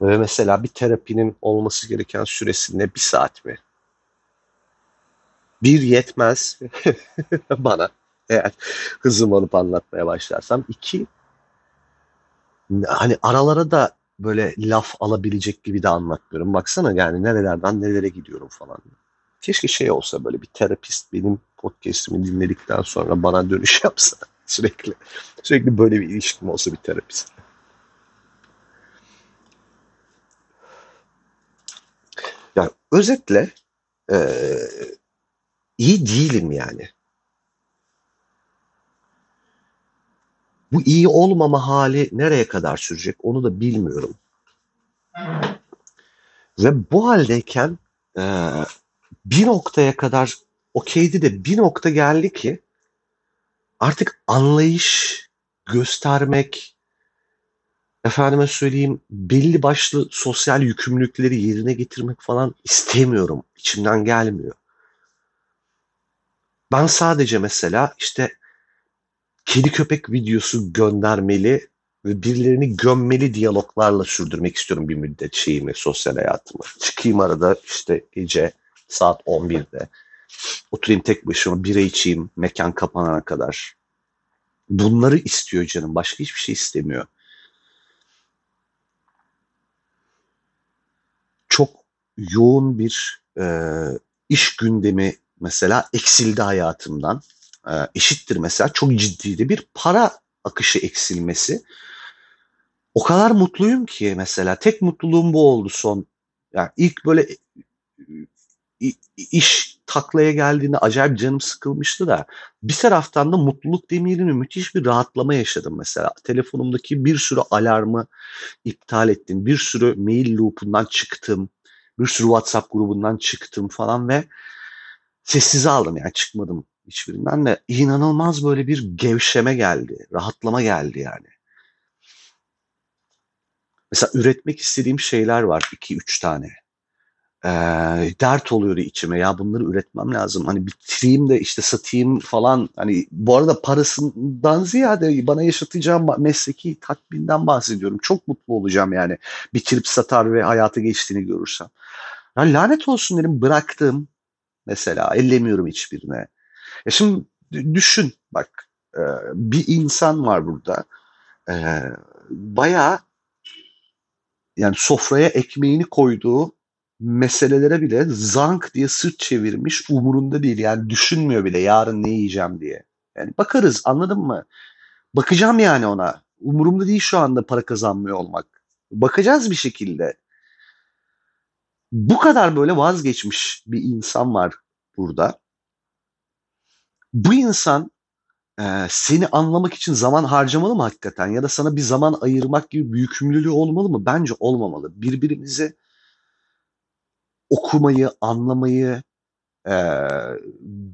Ve mesela bir terapinin olması gereken süresinde bir saat mi? Bir yetmez bana eğer hızım olup anlatmaya başlarsam. iki hani aralara da böyle laf alabilecek gibi de anlatmıyorum. Baksana yani nerelerden nerelere gidiyorum falan. Keşke şey olsa böyle bir terapist benim podcast'imi dinledikten sonra bana dönüş yapsa sürekli. Sürekli böyle bir ilişkim olsa bir terapist. Yani özetle e, iyi değilim yani. Bu iyi olmama hali nereye kadar sürecek onu da bilmiyorum. Ve bu haldeyken e, bir noktaya kadar okeydi de bir nokta geldi ki artık anlayış göstermek, efendime söyleyeyim belli başlı sosyal yükümlülükleri yerine getirmek falan istemiyorum. İçimden gelmiyor. Ben sadece mesela işte kedi köpek videosu göndermeli ve birilerini gömmeli diyaloglarla sürdürmek istiyorum bir müddet şeyimi, sosyal hayatımı. Çıkayım arada işte gece saat 11'de. Oturayım tek başıma bira içeyim mekan kapanana kadar. Bunları istiyor canım. Başka hiçbir şey istemiyor. Çok yoğun bir e, iş gündemi mesela eksildi hayatımdan. E, eşittir mesela çok ciddi bir para akışı eksilmesi. O kadar mutluyum ki mesela tek mutluluğum bu oldu son. Yani ilk böyle iş taklaya geldiğinde acayip canım sıkılmıştı da bir taraftan da mutluluk demeyelim müthiş bir rahatlama yaşadım mesela. Telefonumdaki bir sürü alarmı iptal ettim. Bir sürü mail loop'undan çıktım. Bir sürü WhatsApp grubundan çıktım falan ve sessize aldım yani çıkmadım hiçbirinden de inanılmaz böyle bir gevşeme geldi. Rahatlama geldi yani. Mesela üretmek istediğim şeyler var iki üç tane. Ee, dert oluyor içime ya bunları üretmem lazım. Hani bitireyim de işte satayım falan. Hani bu arada parasından ziyade bana yaşatacağım mesleki tatminden bahsediyorum. Çok mutlu olacağım yani bitirip satar ve hayatı geçtiğini görürsem. Ya lanet olsun dedim bıraktım mesela ellemiyorum hiçbirine. Ya şimdi düşün bak e, bir insan var burada. E, bayağı yani sofraya ekmeğini koyduğu meselelere bile zank diye sırt çevirmiş umurunda değil. Yani düşünmüyor bile yarın ne yiyeceğim diye. Yani bakarız anladın mı? Bakacağım yani ona. Umurumda değil şu anda para kazanmıyor olmak. Bakacağız bir şekilde. Bu kadar böyle vazgeçmiş bir insan var burada. Bu insan e, seni anlamak için zaman harcamalı mı hakikaten? Ya da sana bir zaman ayırmak gibi bir yükümlülüğü olmalı mı? Bence olmamalı. Birbirimizi okumayı, anlamayı, e,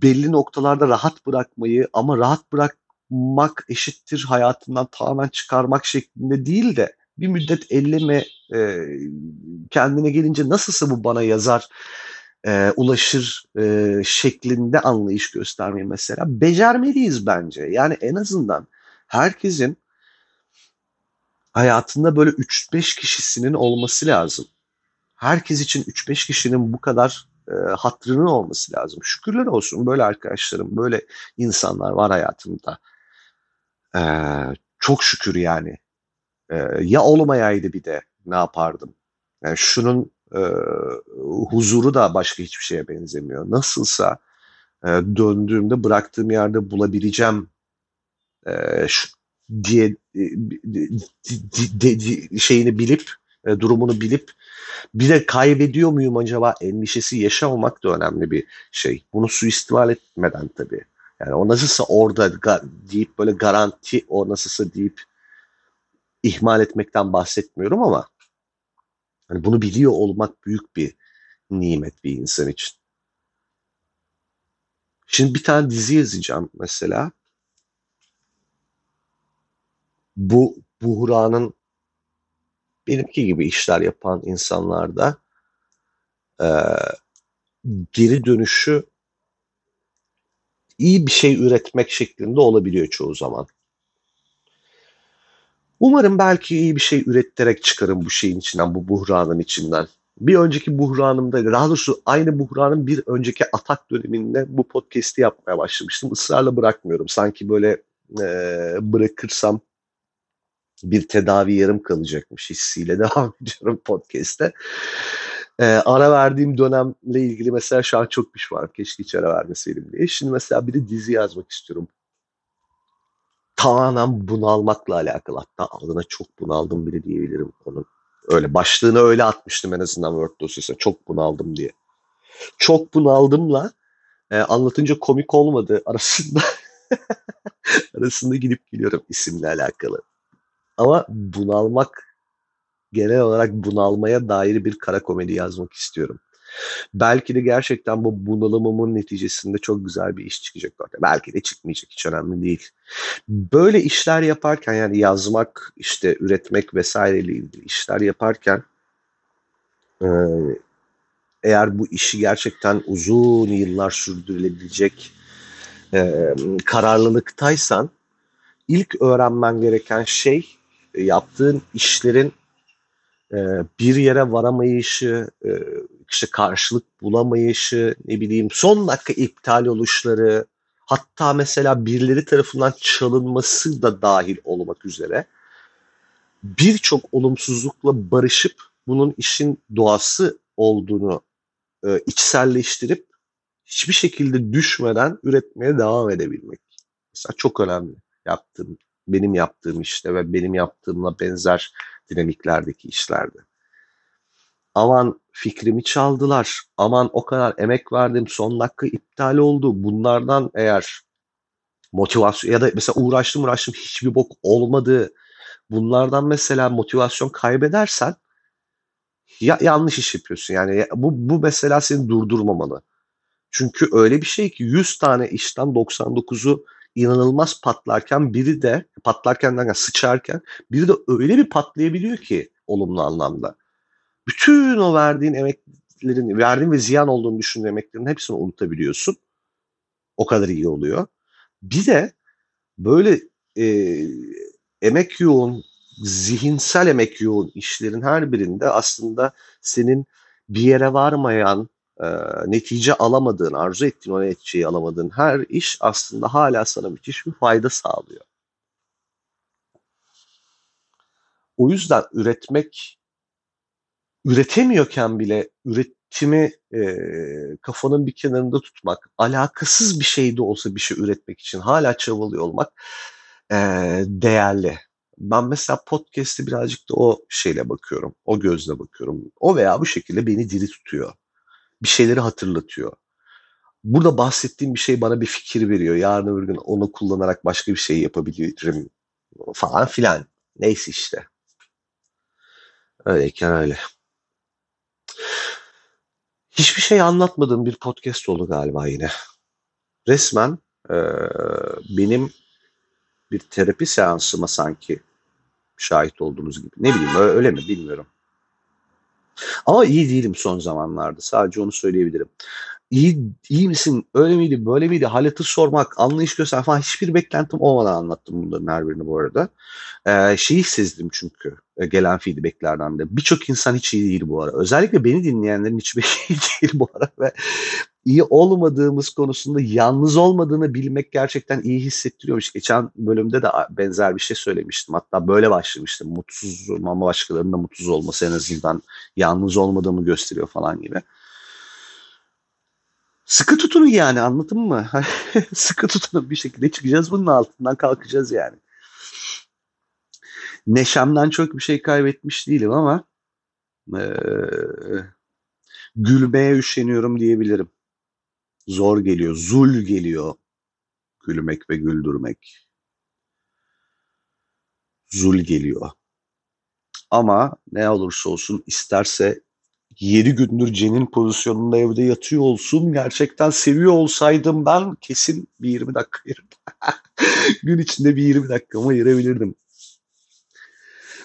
belli noktalarda rahat bırakmayı ama rahat bırakmak eşittir hayatından tamamen çıkarmak şeklinde değil de bir müddet elleme e, kendine gelince nasılsa bu bana yazar e, ulaşır e, şeklinde anlayış göstermeyi mesela becermeliyiz bence. Yani en azından herkesin hayatında böyle 3-5 kişisinin olması lazım. Herkes için 3-5 kişinin bu kadar e, hatrının olması lazım. Şükürler olsun böyle arkadaşlarım, böyle insanlar var hayatımda. E, çok şükür yani. E, ya olmayaydı bir de ne yapardım? Yani şunun e, huzuru da başka hiçbir şeye benzemiyor. Nasılsa e, döndüğümde bıraktığım yerde bulabileceğim e, şu, diye e, de, de, de, şeyini bilip e, durumunu bilip bir de kaybediyor muyum acaba endişesi yaşamamak da önemli bir şey. Bunu suistimal etmeden tabii. Yani o nasılsa orada deyip böyle garanti o nasılsa deyip ihmal etmekten bahsetmiyorum ama Hani bunu biliyor olmak büyük bir nimet bir insan için. Şimdi bir tane dizi yazacağım mesela. Bu buhranın benimki gibi işler yapan insanlarda e, geri dönüşü iyi bir şey üretmek şeklinde olabiliyor çoğu zaman. Umarım belki iyi bir şey üretterek çıkarım bu şeyin içinden, bu buhranın içinden. Bir önceki buhranımda, daha doğrusu aynı buhranın bir önceki atak döneminde bu podcast'i yapmaya başlamıştım. Israrla bırakmıyorum. Sanki böyle e, bırakırsam bir tedavi yarım kalacakmış hissiyle devam ediyorum podcast'te. E, ara verdiğim dönemle ilgili mesela şu an çok pişmanım. Keşke hiç ara vermeseydim diye. Şimdi mesela bir de dizi yazmak istiyorum tamamen bunalmakla alakalı. Hatta adına çok bunaldım bile diyebilirim onun. Öyle başlığını öyle atmıştım en azından Word dosyasına. Çok bunaldım diye. Çok bunaldımla e, anlatınca komik olmadı arasında. arasında gidip geliyorum isimle alakalı. Ama bunalmak genel olarak bunalmaya dair bir kara komedi yazmak istiyorum. Belki de gerçekten bu bunalımımın neticesinde çok güzel bir iş çıkacak ortaya. Belki de çıkmayacak hiç önemli değil. Böyle işler yaparken yani yazmak, işte üretmek vesaireyle ilgili işler yaparken eğer bu işi gerçekten uzun yıllar sürdürülebilecek kararlılıktaysan ilk öğrenmen gereken şey yaptığın işlerin bir yere varamayışı, işte karşılık bulamayışı, ne bileyim son dakika iptal oluşları, hatta mesela birileri tarafından çalınması da dahil olmak üzere birçok olumsuzlukla barışıp bunun işin doğası olduğunu e, içselleştirip hiçbir şekilde düşmeden üretmeye devam edebilmek. Mesela çok önemli yaptığım, benim yaptığım işte ve benim yaptığımla benzer dinamiklerdeki işlerde. Aman fikrimi çaldılar. Aman o kadar emek verdim son dakika iptal oldu. Bunlardan eğer motivasyon ya da mesela uğraştım uğraştım hiçbir bok olmadı. Bunlardan mesela motivasyon kaybedersen ya yanlış iş yapıyorsun. Yani bu bu mesela seni durdurmamalı. Çünkü öyle bir şey ki 100 tane işten 99'u inanılmaz patlarken biri de patlarken derken sıçarken biri de öyle bir patlayabiliyor ki olumlu anlamda. Bütün o verdiğin emeklerin, verdiğin ve ziyan olduğunu düşündüğün emeklerin hepsini unutabiliyorsun. O kadar iyi oluyor. Bir de böyle e, emek yoğun, zihinsel emek yoğun işlerin her birinde aslında senin bir yere varmayan, e, netice alamadığın, arzu ettiğin o neticeyi alamadığın her iş aslında hala sana müthiş bir fayda sağlıyor. O yüzden üretmek, üretemiyorken bile üretimi e, kafanın bir kenarında tutmak, alakasız bir şey de olsa bir şey üretmek için hala çabalıyor olmak e, değerli. Ben mesela podcast'e birazcık da o şeyle bakıyorum, o gözle bakıyorum. O veya bu şekilde beni diri tutuyor bir şeyleri hatırlatıyor. Burada bahsettiğim bir şey bana bir fikir veriyor. Yarın öbür gün onu kullanarak başka bir şey yapabilirim falan filan. Neyse işte. Öyleyken öyle. Hiçbir şey anlatmadığım bir podcast oldu galiba yine. Resmen e, benim bir terapi seansıma sanki şahit olduğunuz gibi. Ne bileyim öyle mi bilmiyorum. Ama iyi değilim son zamanlarda. Sadece onu söyleyebilirim. İyi, iyi misin? Öyle miydi? Böyle miydi? Haleti sormak, anlayış göster falan hiçbir beklentim olmadan anlattım bunların her birini bu arada. Ee, şeyi sezdim çünkü gelen feedbacklerden de. Birçok insan hiç iyi değil bu ara. Özellikle beni dinleyenlerin hiçbir iyi değil bu ara ve iyi olmadığımız konusunda yalnız olmadığını bilmek gerçekten iyi hissettiriyormuş. Geçen bölümde de benzer bir şey söylemiştim. Hatta böyle başlamıştım. Mutsuz ama başkalarının da mutsuz olması en azından yalnız olmadığımı gösteriyor falan gibi. Sıkı tutunun yani anladın mı? Sıkı tutunun bir şekilde çıkacağız bunun altından kalkacağız yani. Neşemden çok bir şey kaybetmiş değilim ama ee, gülmeye üşeniyorum diyebilirim zor geliyor, zul geliyor gülmek ve güldürmek. Zul geliyor. Ama ne olursa olsun isterse 7 gündür Cen'in pozisyonunda evde yatıyor olsun. Gerçekten seviyor olsaydım ben kesin bir 20 dakika ayırırdım. Gün içinde bir 20 dakikamı ayırabilirdim.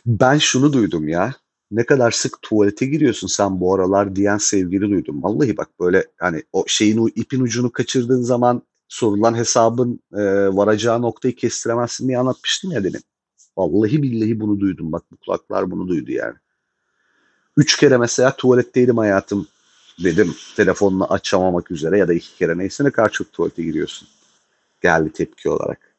Ben şunu duydum ya ne kadar sık tuvalete giriyorsun sen bu aralar diyen sevgili duydum. Vallahi bak böyle hani o şeyin ipin ucunu kaçırdığın zaman sorulan hesabın e, varacağı noktayı kestiremezsin diye anlatmıştım ya demin. Vallahi billahi bunu duydum. Bak bu kulaklar bunu duydu yani. Üç kere mesela tuvaletteydim hayatım dedim. Telefonunu açamamak üzere ya da iki kere neyse ne kadar çok tuvalete giriyorsun. Geldi tepki olarak.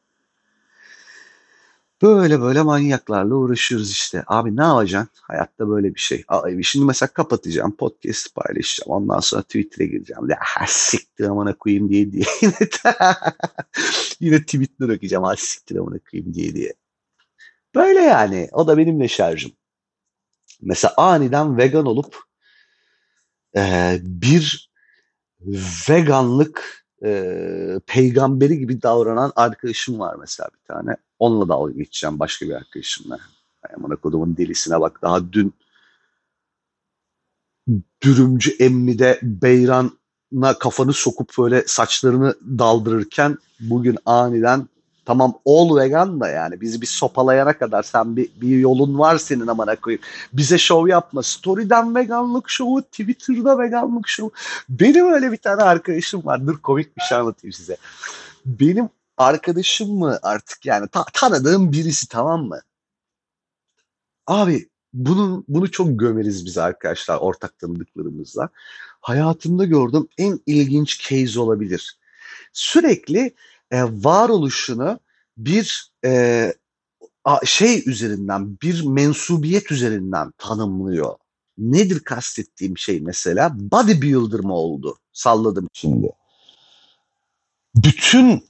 Böyle böyle manyaklarla uğraşıyoruz işte. Abi ne yapacaksın? Hayatta böyle bir şey. Abi şimdi mesela kapatacağım, podcast paylaşacağım. Ondan sonra Twitter'e gireceğim. Ya siktir amına koyayım diye diye. Yine Twitter'e okuyacağım. Ha siktir amına koyayım diye diye. Böyle yani. O da benimle şarjım. Mesela aniden vegan olup e, bir veganlık e, peygamberi gibi davranan arkadaşım var mesela bir tane. Onunla dalga geçeceğim başka bir arkadaşımla. Amına kodumun delisine bak daha dün dürümcü emmide Beyran'a kafanı sokup böyle saçlarını daldırırken bugün aniden tamam ol vegan da yani bizi bir sopalayana kadar sen bir, bir yolun var senin amına koyayım. Bize şov yapma. Story'den veganlık şovu, Twitter'da veganlık şovu. Benim öyle bir tane arkadaşım var. Dur komik bir şey anlatayım size. Benim arkadaşım mı artık yani ta- tanıdığım birisi tamam mı? Abi bunun bunu çok gömeriz biz arkadaşlar ortak tanıdıklarımızla. Hayatımda gördüğüm en ilginç case olabilir. Sürekli e, varoluşunu bir e, şey üzerinden, bir mensubiyet üzerinden tanımlıyor. Nedir kastettiğim şey mesela? Bodybuilder mı oldu? Salladım şimdi. Bütün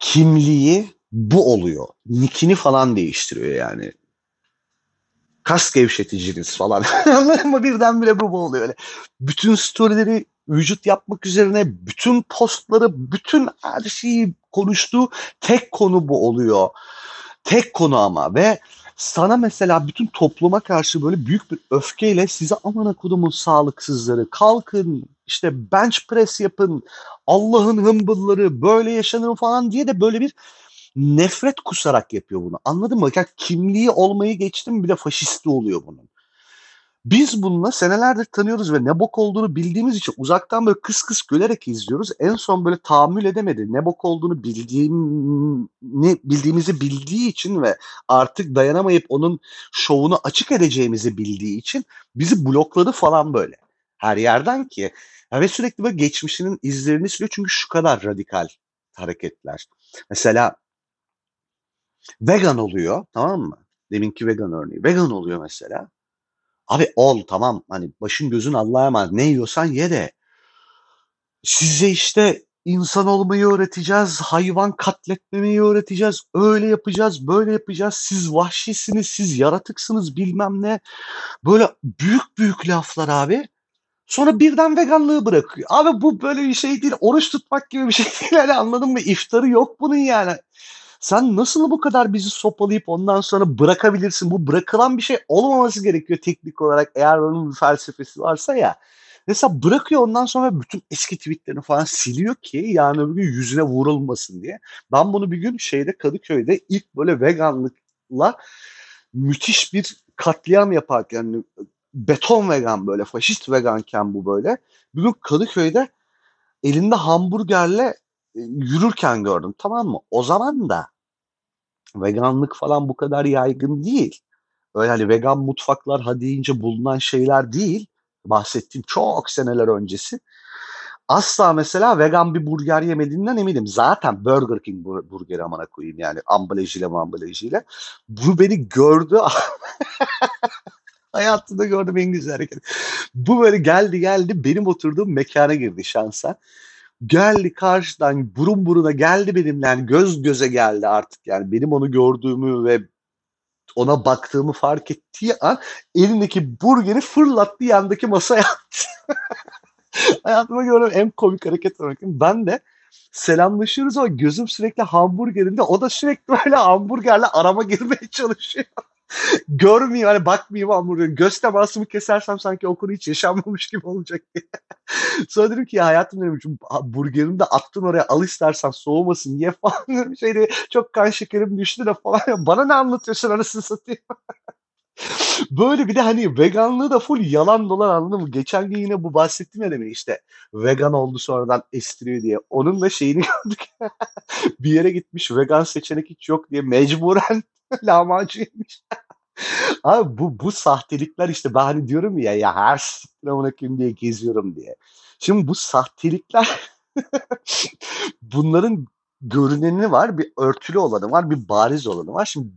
kimliği bu oluyor. Nikini falan değiştiriyor yani. kas gevşeticiniz falan. Mı? Birdenbire bu oluyor öyle. Bütün storyleri vücut yapmak üzerine bütün postları, bütün her şeyi konuştuğu tek konu bu oluyor. Tek konu ama ve sana mesela bütün topluma karşı böyle büyük bir öfkeyle size aman akudumun sağlıksızları kalkın işte bench press yapın Allah'ın hımbılları böyle yaşanır falan diye de böyle bir nefret kusarak yapıyor bunu. Anladın mı? Yani kimliği olmayı geçtim bir de faşisti oluyor bunun. Biz bununla senelerdir tanıyoruz ve ne bok olduğunu bildiğimiz için uzaktan böyle kıs kıs gülerek izliyoruz. En son böyle tahammül edemedi. Ne bok olduğunu bildiğini, bildiğimizi bildiği için ve artık dayanamayıp onun şovunu açık edeceğimizi bildiği için bizi blokladı falan böyle. Her yerden ki. Ve sürekli böyle geçmişinin izlerini sürüyor çünkü şu kadar radikal hareketler. Mesela vegan oluyor tamam mı? Deminki vegan örneği. Vegan oluyor mesela. Abi ol tamam hani başın gözün Allah'a emanet ne yiyorsan ye de size işte insan olmayı öğreteceğiz, hayvan katletmemeyi öğreteceğiz, öyle yapacağız, böyle yapacağız, siz vahşisiniz, siz yaratıksınız bilmem ne. Böyle büyük büyük laflar abi. Sonra birden veganlığı bırakıyor. Abi bu böyle bir şey değil. Oruç tutmak gibi bir şey değil. Yani anladın mı? İftarı yok bunun yani. Sen nasıl bu kadar bizi sopalayıp ondan sonra bırakabilirsin? Bu bırakılan bir şey olmaması gerekiyor teknik olarak eğer onun bir felsefesi varsa ya. Mesela bırakıyor ondan sonra bütün eski tweetlerini falan siliyor ki yani öbür gün yüzüne vurulmasın diye. Ben bunu bir gün şeyde Kadıköy'de ilk böyle veganlıkla müthiş bir katliam yaparken beton vegan böyle faşist veganken bu böyle. Bir gün Kadıköy'de elinde hamburgerle yürürken gördüm tamam mı? O zaman da veganlık falan bu kadar yaygın değil. Öyle hani vegan mutfaklar hadi deyince bulunan şeyler değil. Bahsettiğim çok seneler öncesi. Asla mesela vegan bir burger yemediğinden eminim. Zaten Burger King bur- burgeri amana koyayım yani ambalajıyla ambalajıyla. Bu beni gördü. Hayatımda gördüm en güzel hareket. Bu böyle geldi geldi benim oturduğum mekana girdi şansa geldi karşıdan burun buruna geldi benimle yani göz göze geldi artık yani benim onu gördüğümü ve ona baktığımı fark ettiği an elindeki burgeri fırlattı yandaki masaya attı. Hayatıma gördüğüm en komik hareket olarak. Ben de selamlaşıyoruz ama gözüm sürekli hamburgerinde. O da sürekli böyle hamburgerle arama girmeye çalışıyor. Görmeyeyim hani bakmayayım hamburger. Göz temasımı kesersem sanki o konu hiç yaşanmamış gibi olacak diye. Sonra dedim ki ya hayatım dedim burgerimi de attın oraya al istersen soğumasın niye falan şeyde çok kan şekerim düştü de falan. Bana ne anlatıyorsun arasını satayım. Böyle bir de hani veganlığı da full yalan dolan anladın mı? Geçen gün yine bu bahsettim ya demin işte vegan oldu sonradan estiriyor diye. Onun da şeyini gördük. bir yere gitmiş vegan seçenek hiç yok diye mecburen lahmacun. Abi bu bu sahtelikler işte ben hani diyorum ya ya her siktir diye geziyorum diye. Şimdi bu sahtelikler bunların görüneni var, bir örtülü olanı var, bir bariz olanı var. Şimdi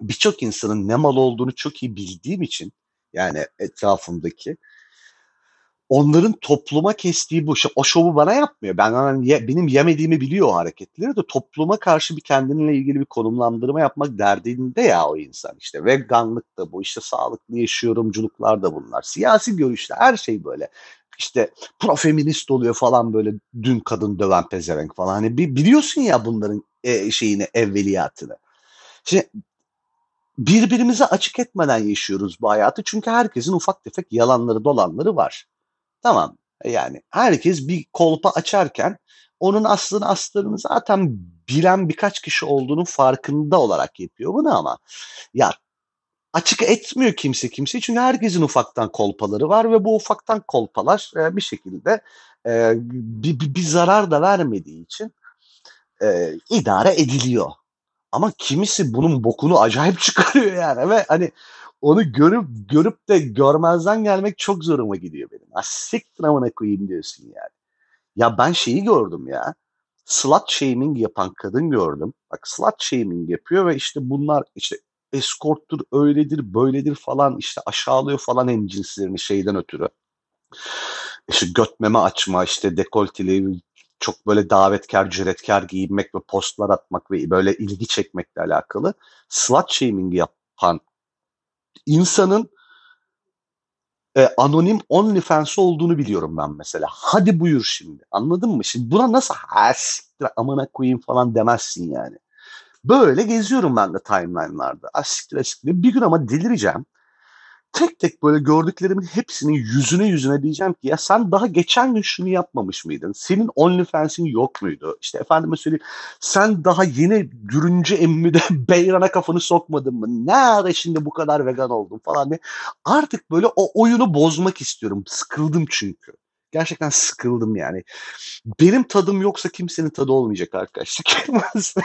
birçok insanın ne mal olduğunu çok iyi bildiğim için yani etrafımdaki onların topluma kestiği bu o şovu bana yapmıyor. Ben hani benim yemediğimi biliyor o hareketleri de topluma karşı bir kendinle ilgili bir konumlandırma yapmak derdinde ya o insan. İşte veganlık da bu, işte sağlıklı yaşıyorumculuklar da bunlar. Siyasi görüşler her şey böyle. İşte profeminist oluyor falan böyle dün kadın döven pezevenk falan. Hani biliyorsun ya bunların e, şeyini evveliyatını. Şimdi birbirimize açık etmeden yaşıyoruz bu hayatı. Çünkü herkesin ufak tefek yalanları dolanları var. Tamam. Yani herkes bir kolpa açarken onun aslını aslarını zaten bilen birkaç kişi olduğunu farkında olarak yapıyor bunu ama ya açık etmiyor kimse kimse çünkü herkesin ufaktan kolpaları var ve bu ufaktan kolpalar e, bir şekilde e, bir, bir, bir zarar da vermediği için e, idare ediliyor. Ama kimisi bunun bokunu acayip çıkarıyor yani ve hani onu görüp görüp de görmezden gelmek çok zoruma gidiyor benim. Ha siktir amına koyayım diyorsun yani. Ya ben şeyi gördüm ya. Slut shaming yapan kadın gördüm. Bak slut shaming yapıyor ve işte bunlar işte eskorttur, öyledir, böyledir falan işte aşağılıyor falan hem cinslerini şeyden ötürü. İşte götmeme açma, işte dekolteli, çok böyle davetkar, cüretkar giyinmek ve postlar atmak ve böyle ilgi çekmekle alakalı. Slut shaming yapan insanın eee, anonim OnlyFans olduğunu biliyorum ben mesela. Hadi buyur şimdi. Anladın mı? Şimdi buna nasıl "Ha, siktir amına koyayım" falan demezsin yani. Böyle geziyorum ben de timeline'larda. "Ah, siktir, ah, siktir." Bir gün ama delireceğim. Tek tek böyle gördüklerimin hepsinin yüzüne yüzüne diyeceğim ki "Ya sen daha geçen gün şunu yapmamış mıydın? Senin OnlyFans'in yok muydu? İşte efendime söyleyeyim, sen daha yeni dürünce emmide beyrana kafanı sokmadın mı? Ne ara şimdi bu kadar vegan oldun?" falan diye. Artık böyle o oyunu bozmak istiyorum. Sıkıldım çünkü. Gerçekten sıkıldım yani. Benim tadım yoksa kimsenin tadı olmayacak arkadaş. Sikerim ağzına.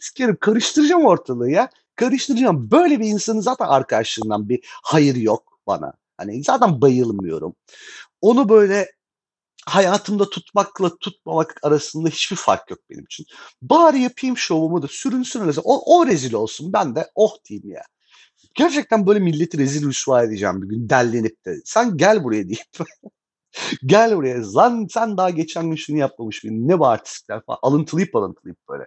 Sikerim. Karıştıracağım ortalığı ya. Karıştıracağım. Böyle bir insanın zaten arkadaşlığından bir hayır yok bana. Hani zaten bayılmıyorum. Onu böyle hayatımda tutmakla tutmamak arasında hiçbir fark yok benim için. Bari yapayım şovumu da sürünsün öyleyse. O, o rezil olsun. Ben de oh diyeyim ya. Gerçekten böyle milleti rezil rüsva edeceğim bir gün dellenip de. Sen gel buraya deyip. gel buraya. Lan sen daha geçen gün şunu yapmamış mıydın? Ne bu artistler falan. Alıntılayıp alıntılayıp böyle.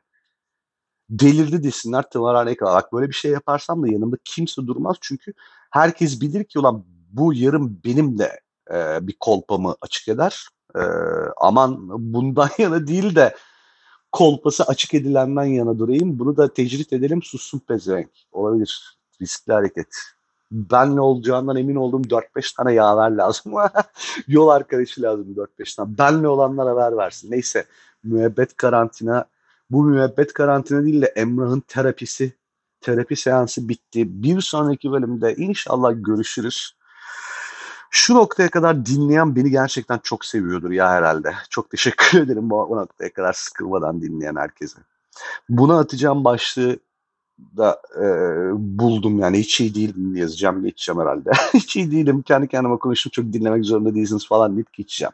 Delirdi desinler tımarhaneye kadar. Bak böyle bir şey yaparsam da yanımda kimse durmaz. Çünkü herkes bilir ki ulan bu yarın benim de e, bir kolpamı açık eder. E, aman bundan yana değil de kolpası açık edilenden yana durayım. Bunu da tecrit edelim sussun pezevenk. Olabilir. Riskli hareket. Ben ne olacağından emin olduğum 4-5 tane yaver lazım. Yol arkadaşı lazım 4-5 tane. Benle olanlar haber versin. Neyse müebbet karantina bu müebbet karantina değil de Emrah'ın terapisi, terapi seansı bitti. Bir sonraki bölümde inşallah görüşürüz. Şu noktaya kadar dinleyen beni gerçekten çok seviyordur ya herhalde. Çok teşekkür ederim bu, bu noktaya kadar sıkılmadan dinleyen herkese. Buna atacağım başlığı da e, buldum yani hiç iyi değilim yazacağım geçeceğim herhalde. hiç iyi değilim kendi kendime konuştum çok dinlemek zorunda değilsiniz falan deyip geçeceğim.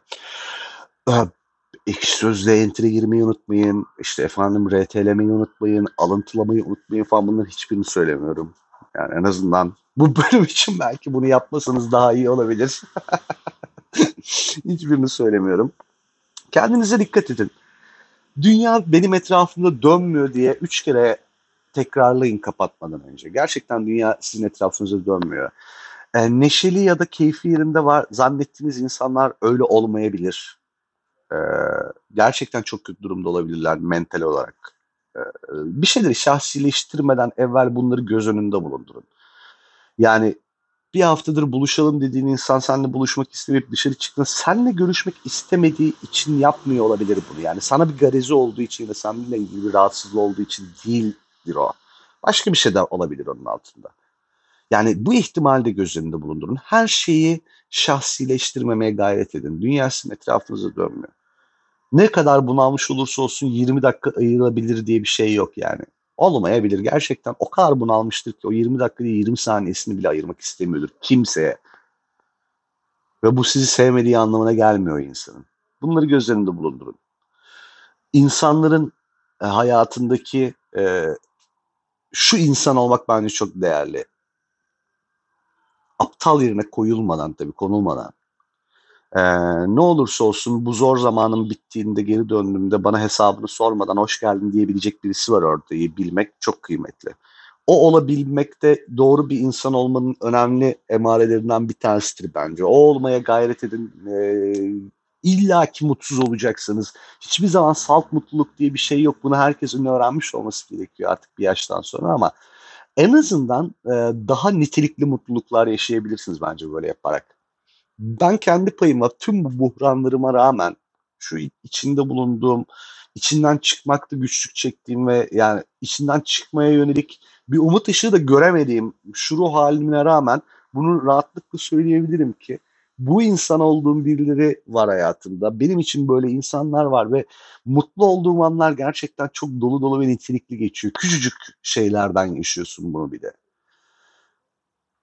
Ekşi Sözlüğe enter'e girmeyi unutmayın. İşte efendim RT'lemeyi unutmayın. Alıntılamayı unutmayın falan bunların hiçbirini söylemiyorum. Yani en azından bu bölüm için belki bunu yapmasanız daha iyi olabilir. Hiçbirini söylemiyorum. Kendinize dikkat edin. Dünya benim etrafımda dönmüyor diye üç kere tekrarlayın kapatmadan önce. Gerçekten dünya sizin etrafınızda dönmüyor. E, neşeli ya da keyfi yerinde var zannettiğiniz insanlar öyle olmayabilir. E, gerçekten çok kötü durumda olabilirler mental olarak. E, bir şeyleri şahsileştirmeden evvel bunları göz önünde bulundurun. Yani bir haftadır buluşalım dediğin insan seninle buluşmak istemeyip dışarı çıktığında seninle görüşmek istemediği için yapmıyor olabilir bunu. Yani sana bir garezi olduğu için ve seninle ilgili bir rahatsızlığı olduğu için değildir o. Başka bir şey de olabilir onun altında. Yani bu ihtimalde göz önünde bulundurun. Her şeyi şahsileştirmemeye gayret edin. Dünya sizin etrafınıza dönmüyor. Ne kadar bunalmış olursa olsun 20 dakika ayırabilir diye bir şey yok yani. Olmayabilir. Gerçekten o kadar bunalmıştır ki o 20 dakika değil 20 saniyesini bile ayırmak istemiyordur kimseye. Ve bu sizi sevmediği anlamına gelmiyor insanın. Bunları göz önünde bulundurun. İnsanların e, hayatındaki e, şu insan olmak bence çok değerli. Aptal yerine koyulmadan tabii konulmadan. Ee, ne olursa olsun bu zor zamanın bittiğinde geri döndüğümde bana hesabını sormadan hoş geldin diyebilecek birisi var orada bilmek çok kıymetli. O olabilmek de doğru bir insan olmanın önemli emarelerinden bir tanesidir bence. O olmaya gayret edin. Ee, İlla ki mutsuz olacaksınız. Hiçbir zaman salt mutluluk diye bir şey yok. Bunu herkesin öğrenmiş olması gerekiyor artık bir yaştan sonra ama en azından e, daha nitelikli mutluluklar yaşayabilirsiniz bence böyle yaparak. Ben kendi payıma tüm bu buhranlarıma rağmen şu içinde bulunduğum, içinden çıkmakta güçlük çektiğim ve yani içinden çıkmaya yönelik bir umut ışığı da göremediğim şu ruh haline rağmen bunu rahatlıkla söyleyebilirim ki bu insan olduğum birileri var hayatımda. Benim için böyle insanlar var ve mutlu olduğum anlar gerçekten çok dolu dolu ve nitelikli geçiyor. Küçücük şeylerden yaşıyorsun bunu bir de.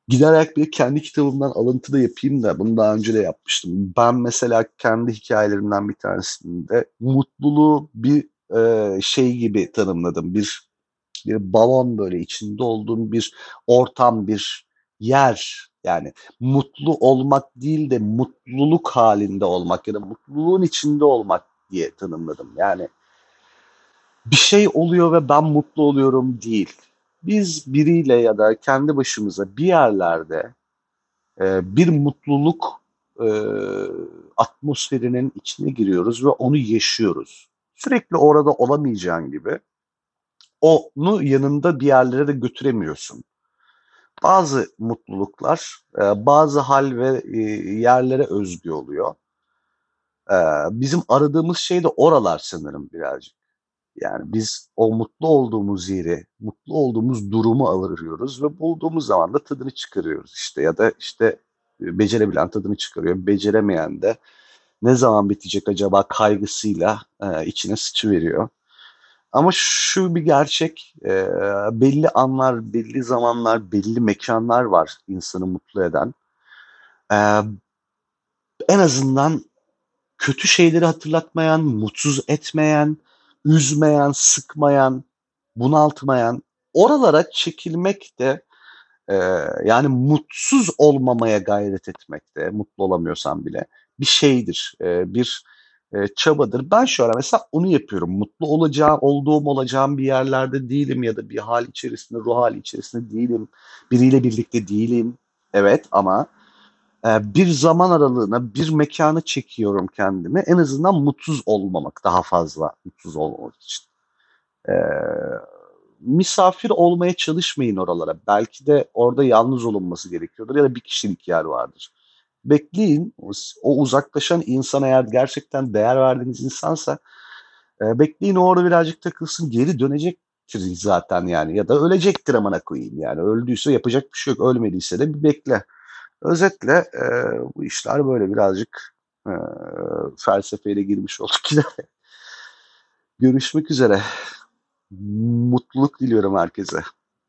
Giderek bir kendi kitabımdan alıntı da yapayım da bunu daha önce de yapmıştım. Ben mesela kendi hikayelerimden bir tanesinde mutluluğu bir e, şey gibi tanımladım. Bir bir balon böyle içinde olduğum bir ortam, bir yer. Yani mutlu olmak değil de mutluluk halinde olmak ya da mutluluğun içinde olmak diye tanımladım. Yani bir şey oluyor ve ben mutlu oluyorum değil Biz biriyle ya da kendi başımıza bir yerlerde, eee, bir mutluluk, eee, atmosferinin içine giriyoruz ve onu yaşıyoruz. Sürekli orada olamayacağın gibi onu yanında bir yerlere de götüremiyorsun. Bazı mutluluklar, eee, bazı hal ve, eee, yerlere özgü oluyor. Eee, bizim aradığımız şey de oralar sanırım birazcık. Yani biz o mutlu olduğumuz yeri, mutlu olduğumuz durumu arıyoruz ve bulduğumuz zaman da tadını çıkarıyoruz işte ya da işte, eee, becerebilen tadını çıkarıyor, beceremeyen de ne zaman bitecek acaba kaygısıyla, eee, içine sıçıveriyor. Ama şu bir gerçek, eee, belli anlar, belli zamanlar, belli mekânlar var insanı mutlu eden. Eee, en azından kötü şeyleri hatırlatmayan, mutsuz etmeyen, üzmeyen, sıkmayan, bunaltmayan, oralara çekilmek de, eee, yani mutsuz olmamaya gayret etmek de, mutlu olamıyorsan bile bir şeydir, eee, bir, eee, çabadır. Ben şu ara mesela onu yapıyorum. Mutlu olacağım olduğum, olacağım bir yerlerde değilim ya da bir hâl içerisinde, ruh hâli içerisinde değilim. Biriyle birlikte değilim. Evet ama, eee, bir zaman aralığına, bir mekâna çekiyorum kendimi. En azından mutsuz olmamak, daha fazla mutsuz olmamak için. Eee, misafir olmaya çalışmayın oralara. Belki de orada yalnız olunması gerekiyordur ya da bir kişilik yer vardır. Bekleyin, o uzaklaşan insan eğer gerçekten değer verdiğiniz insansa, eee, bekleyin orada birazcık takılsın, geri dönecektir zaten yani ya da ölecektir amına koyayım yani. Öldüyse yapacak bir şey yok. Ölmediyse de bir bekle. Özetle, eee, bu işler böyle birazcık, eee, felsefeye de girmiş olduk yine. Görüşmek üzere. Mutluluk diliyorum herkese.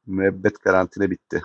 Müebbet karantina bitti.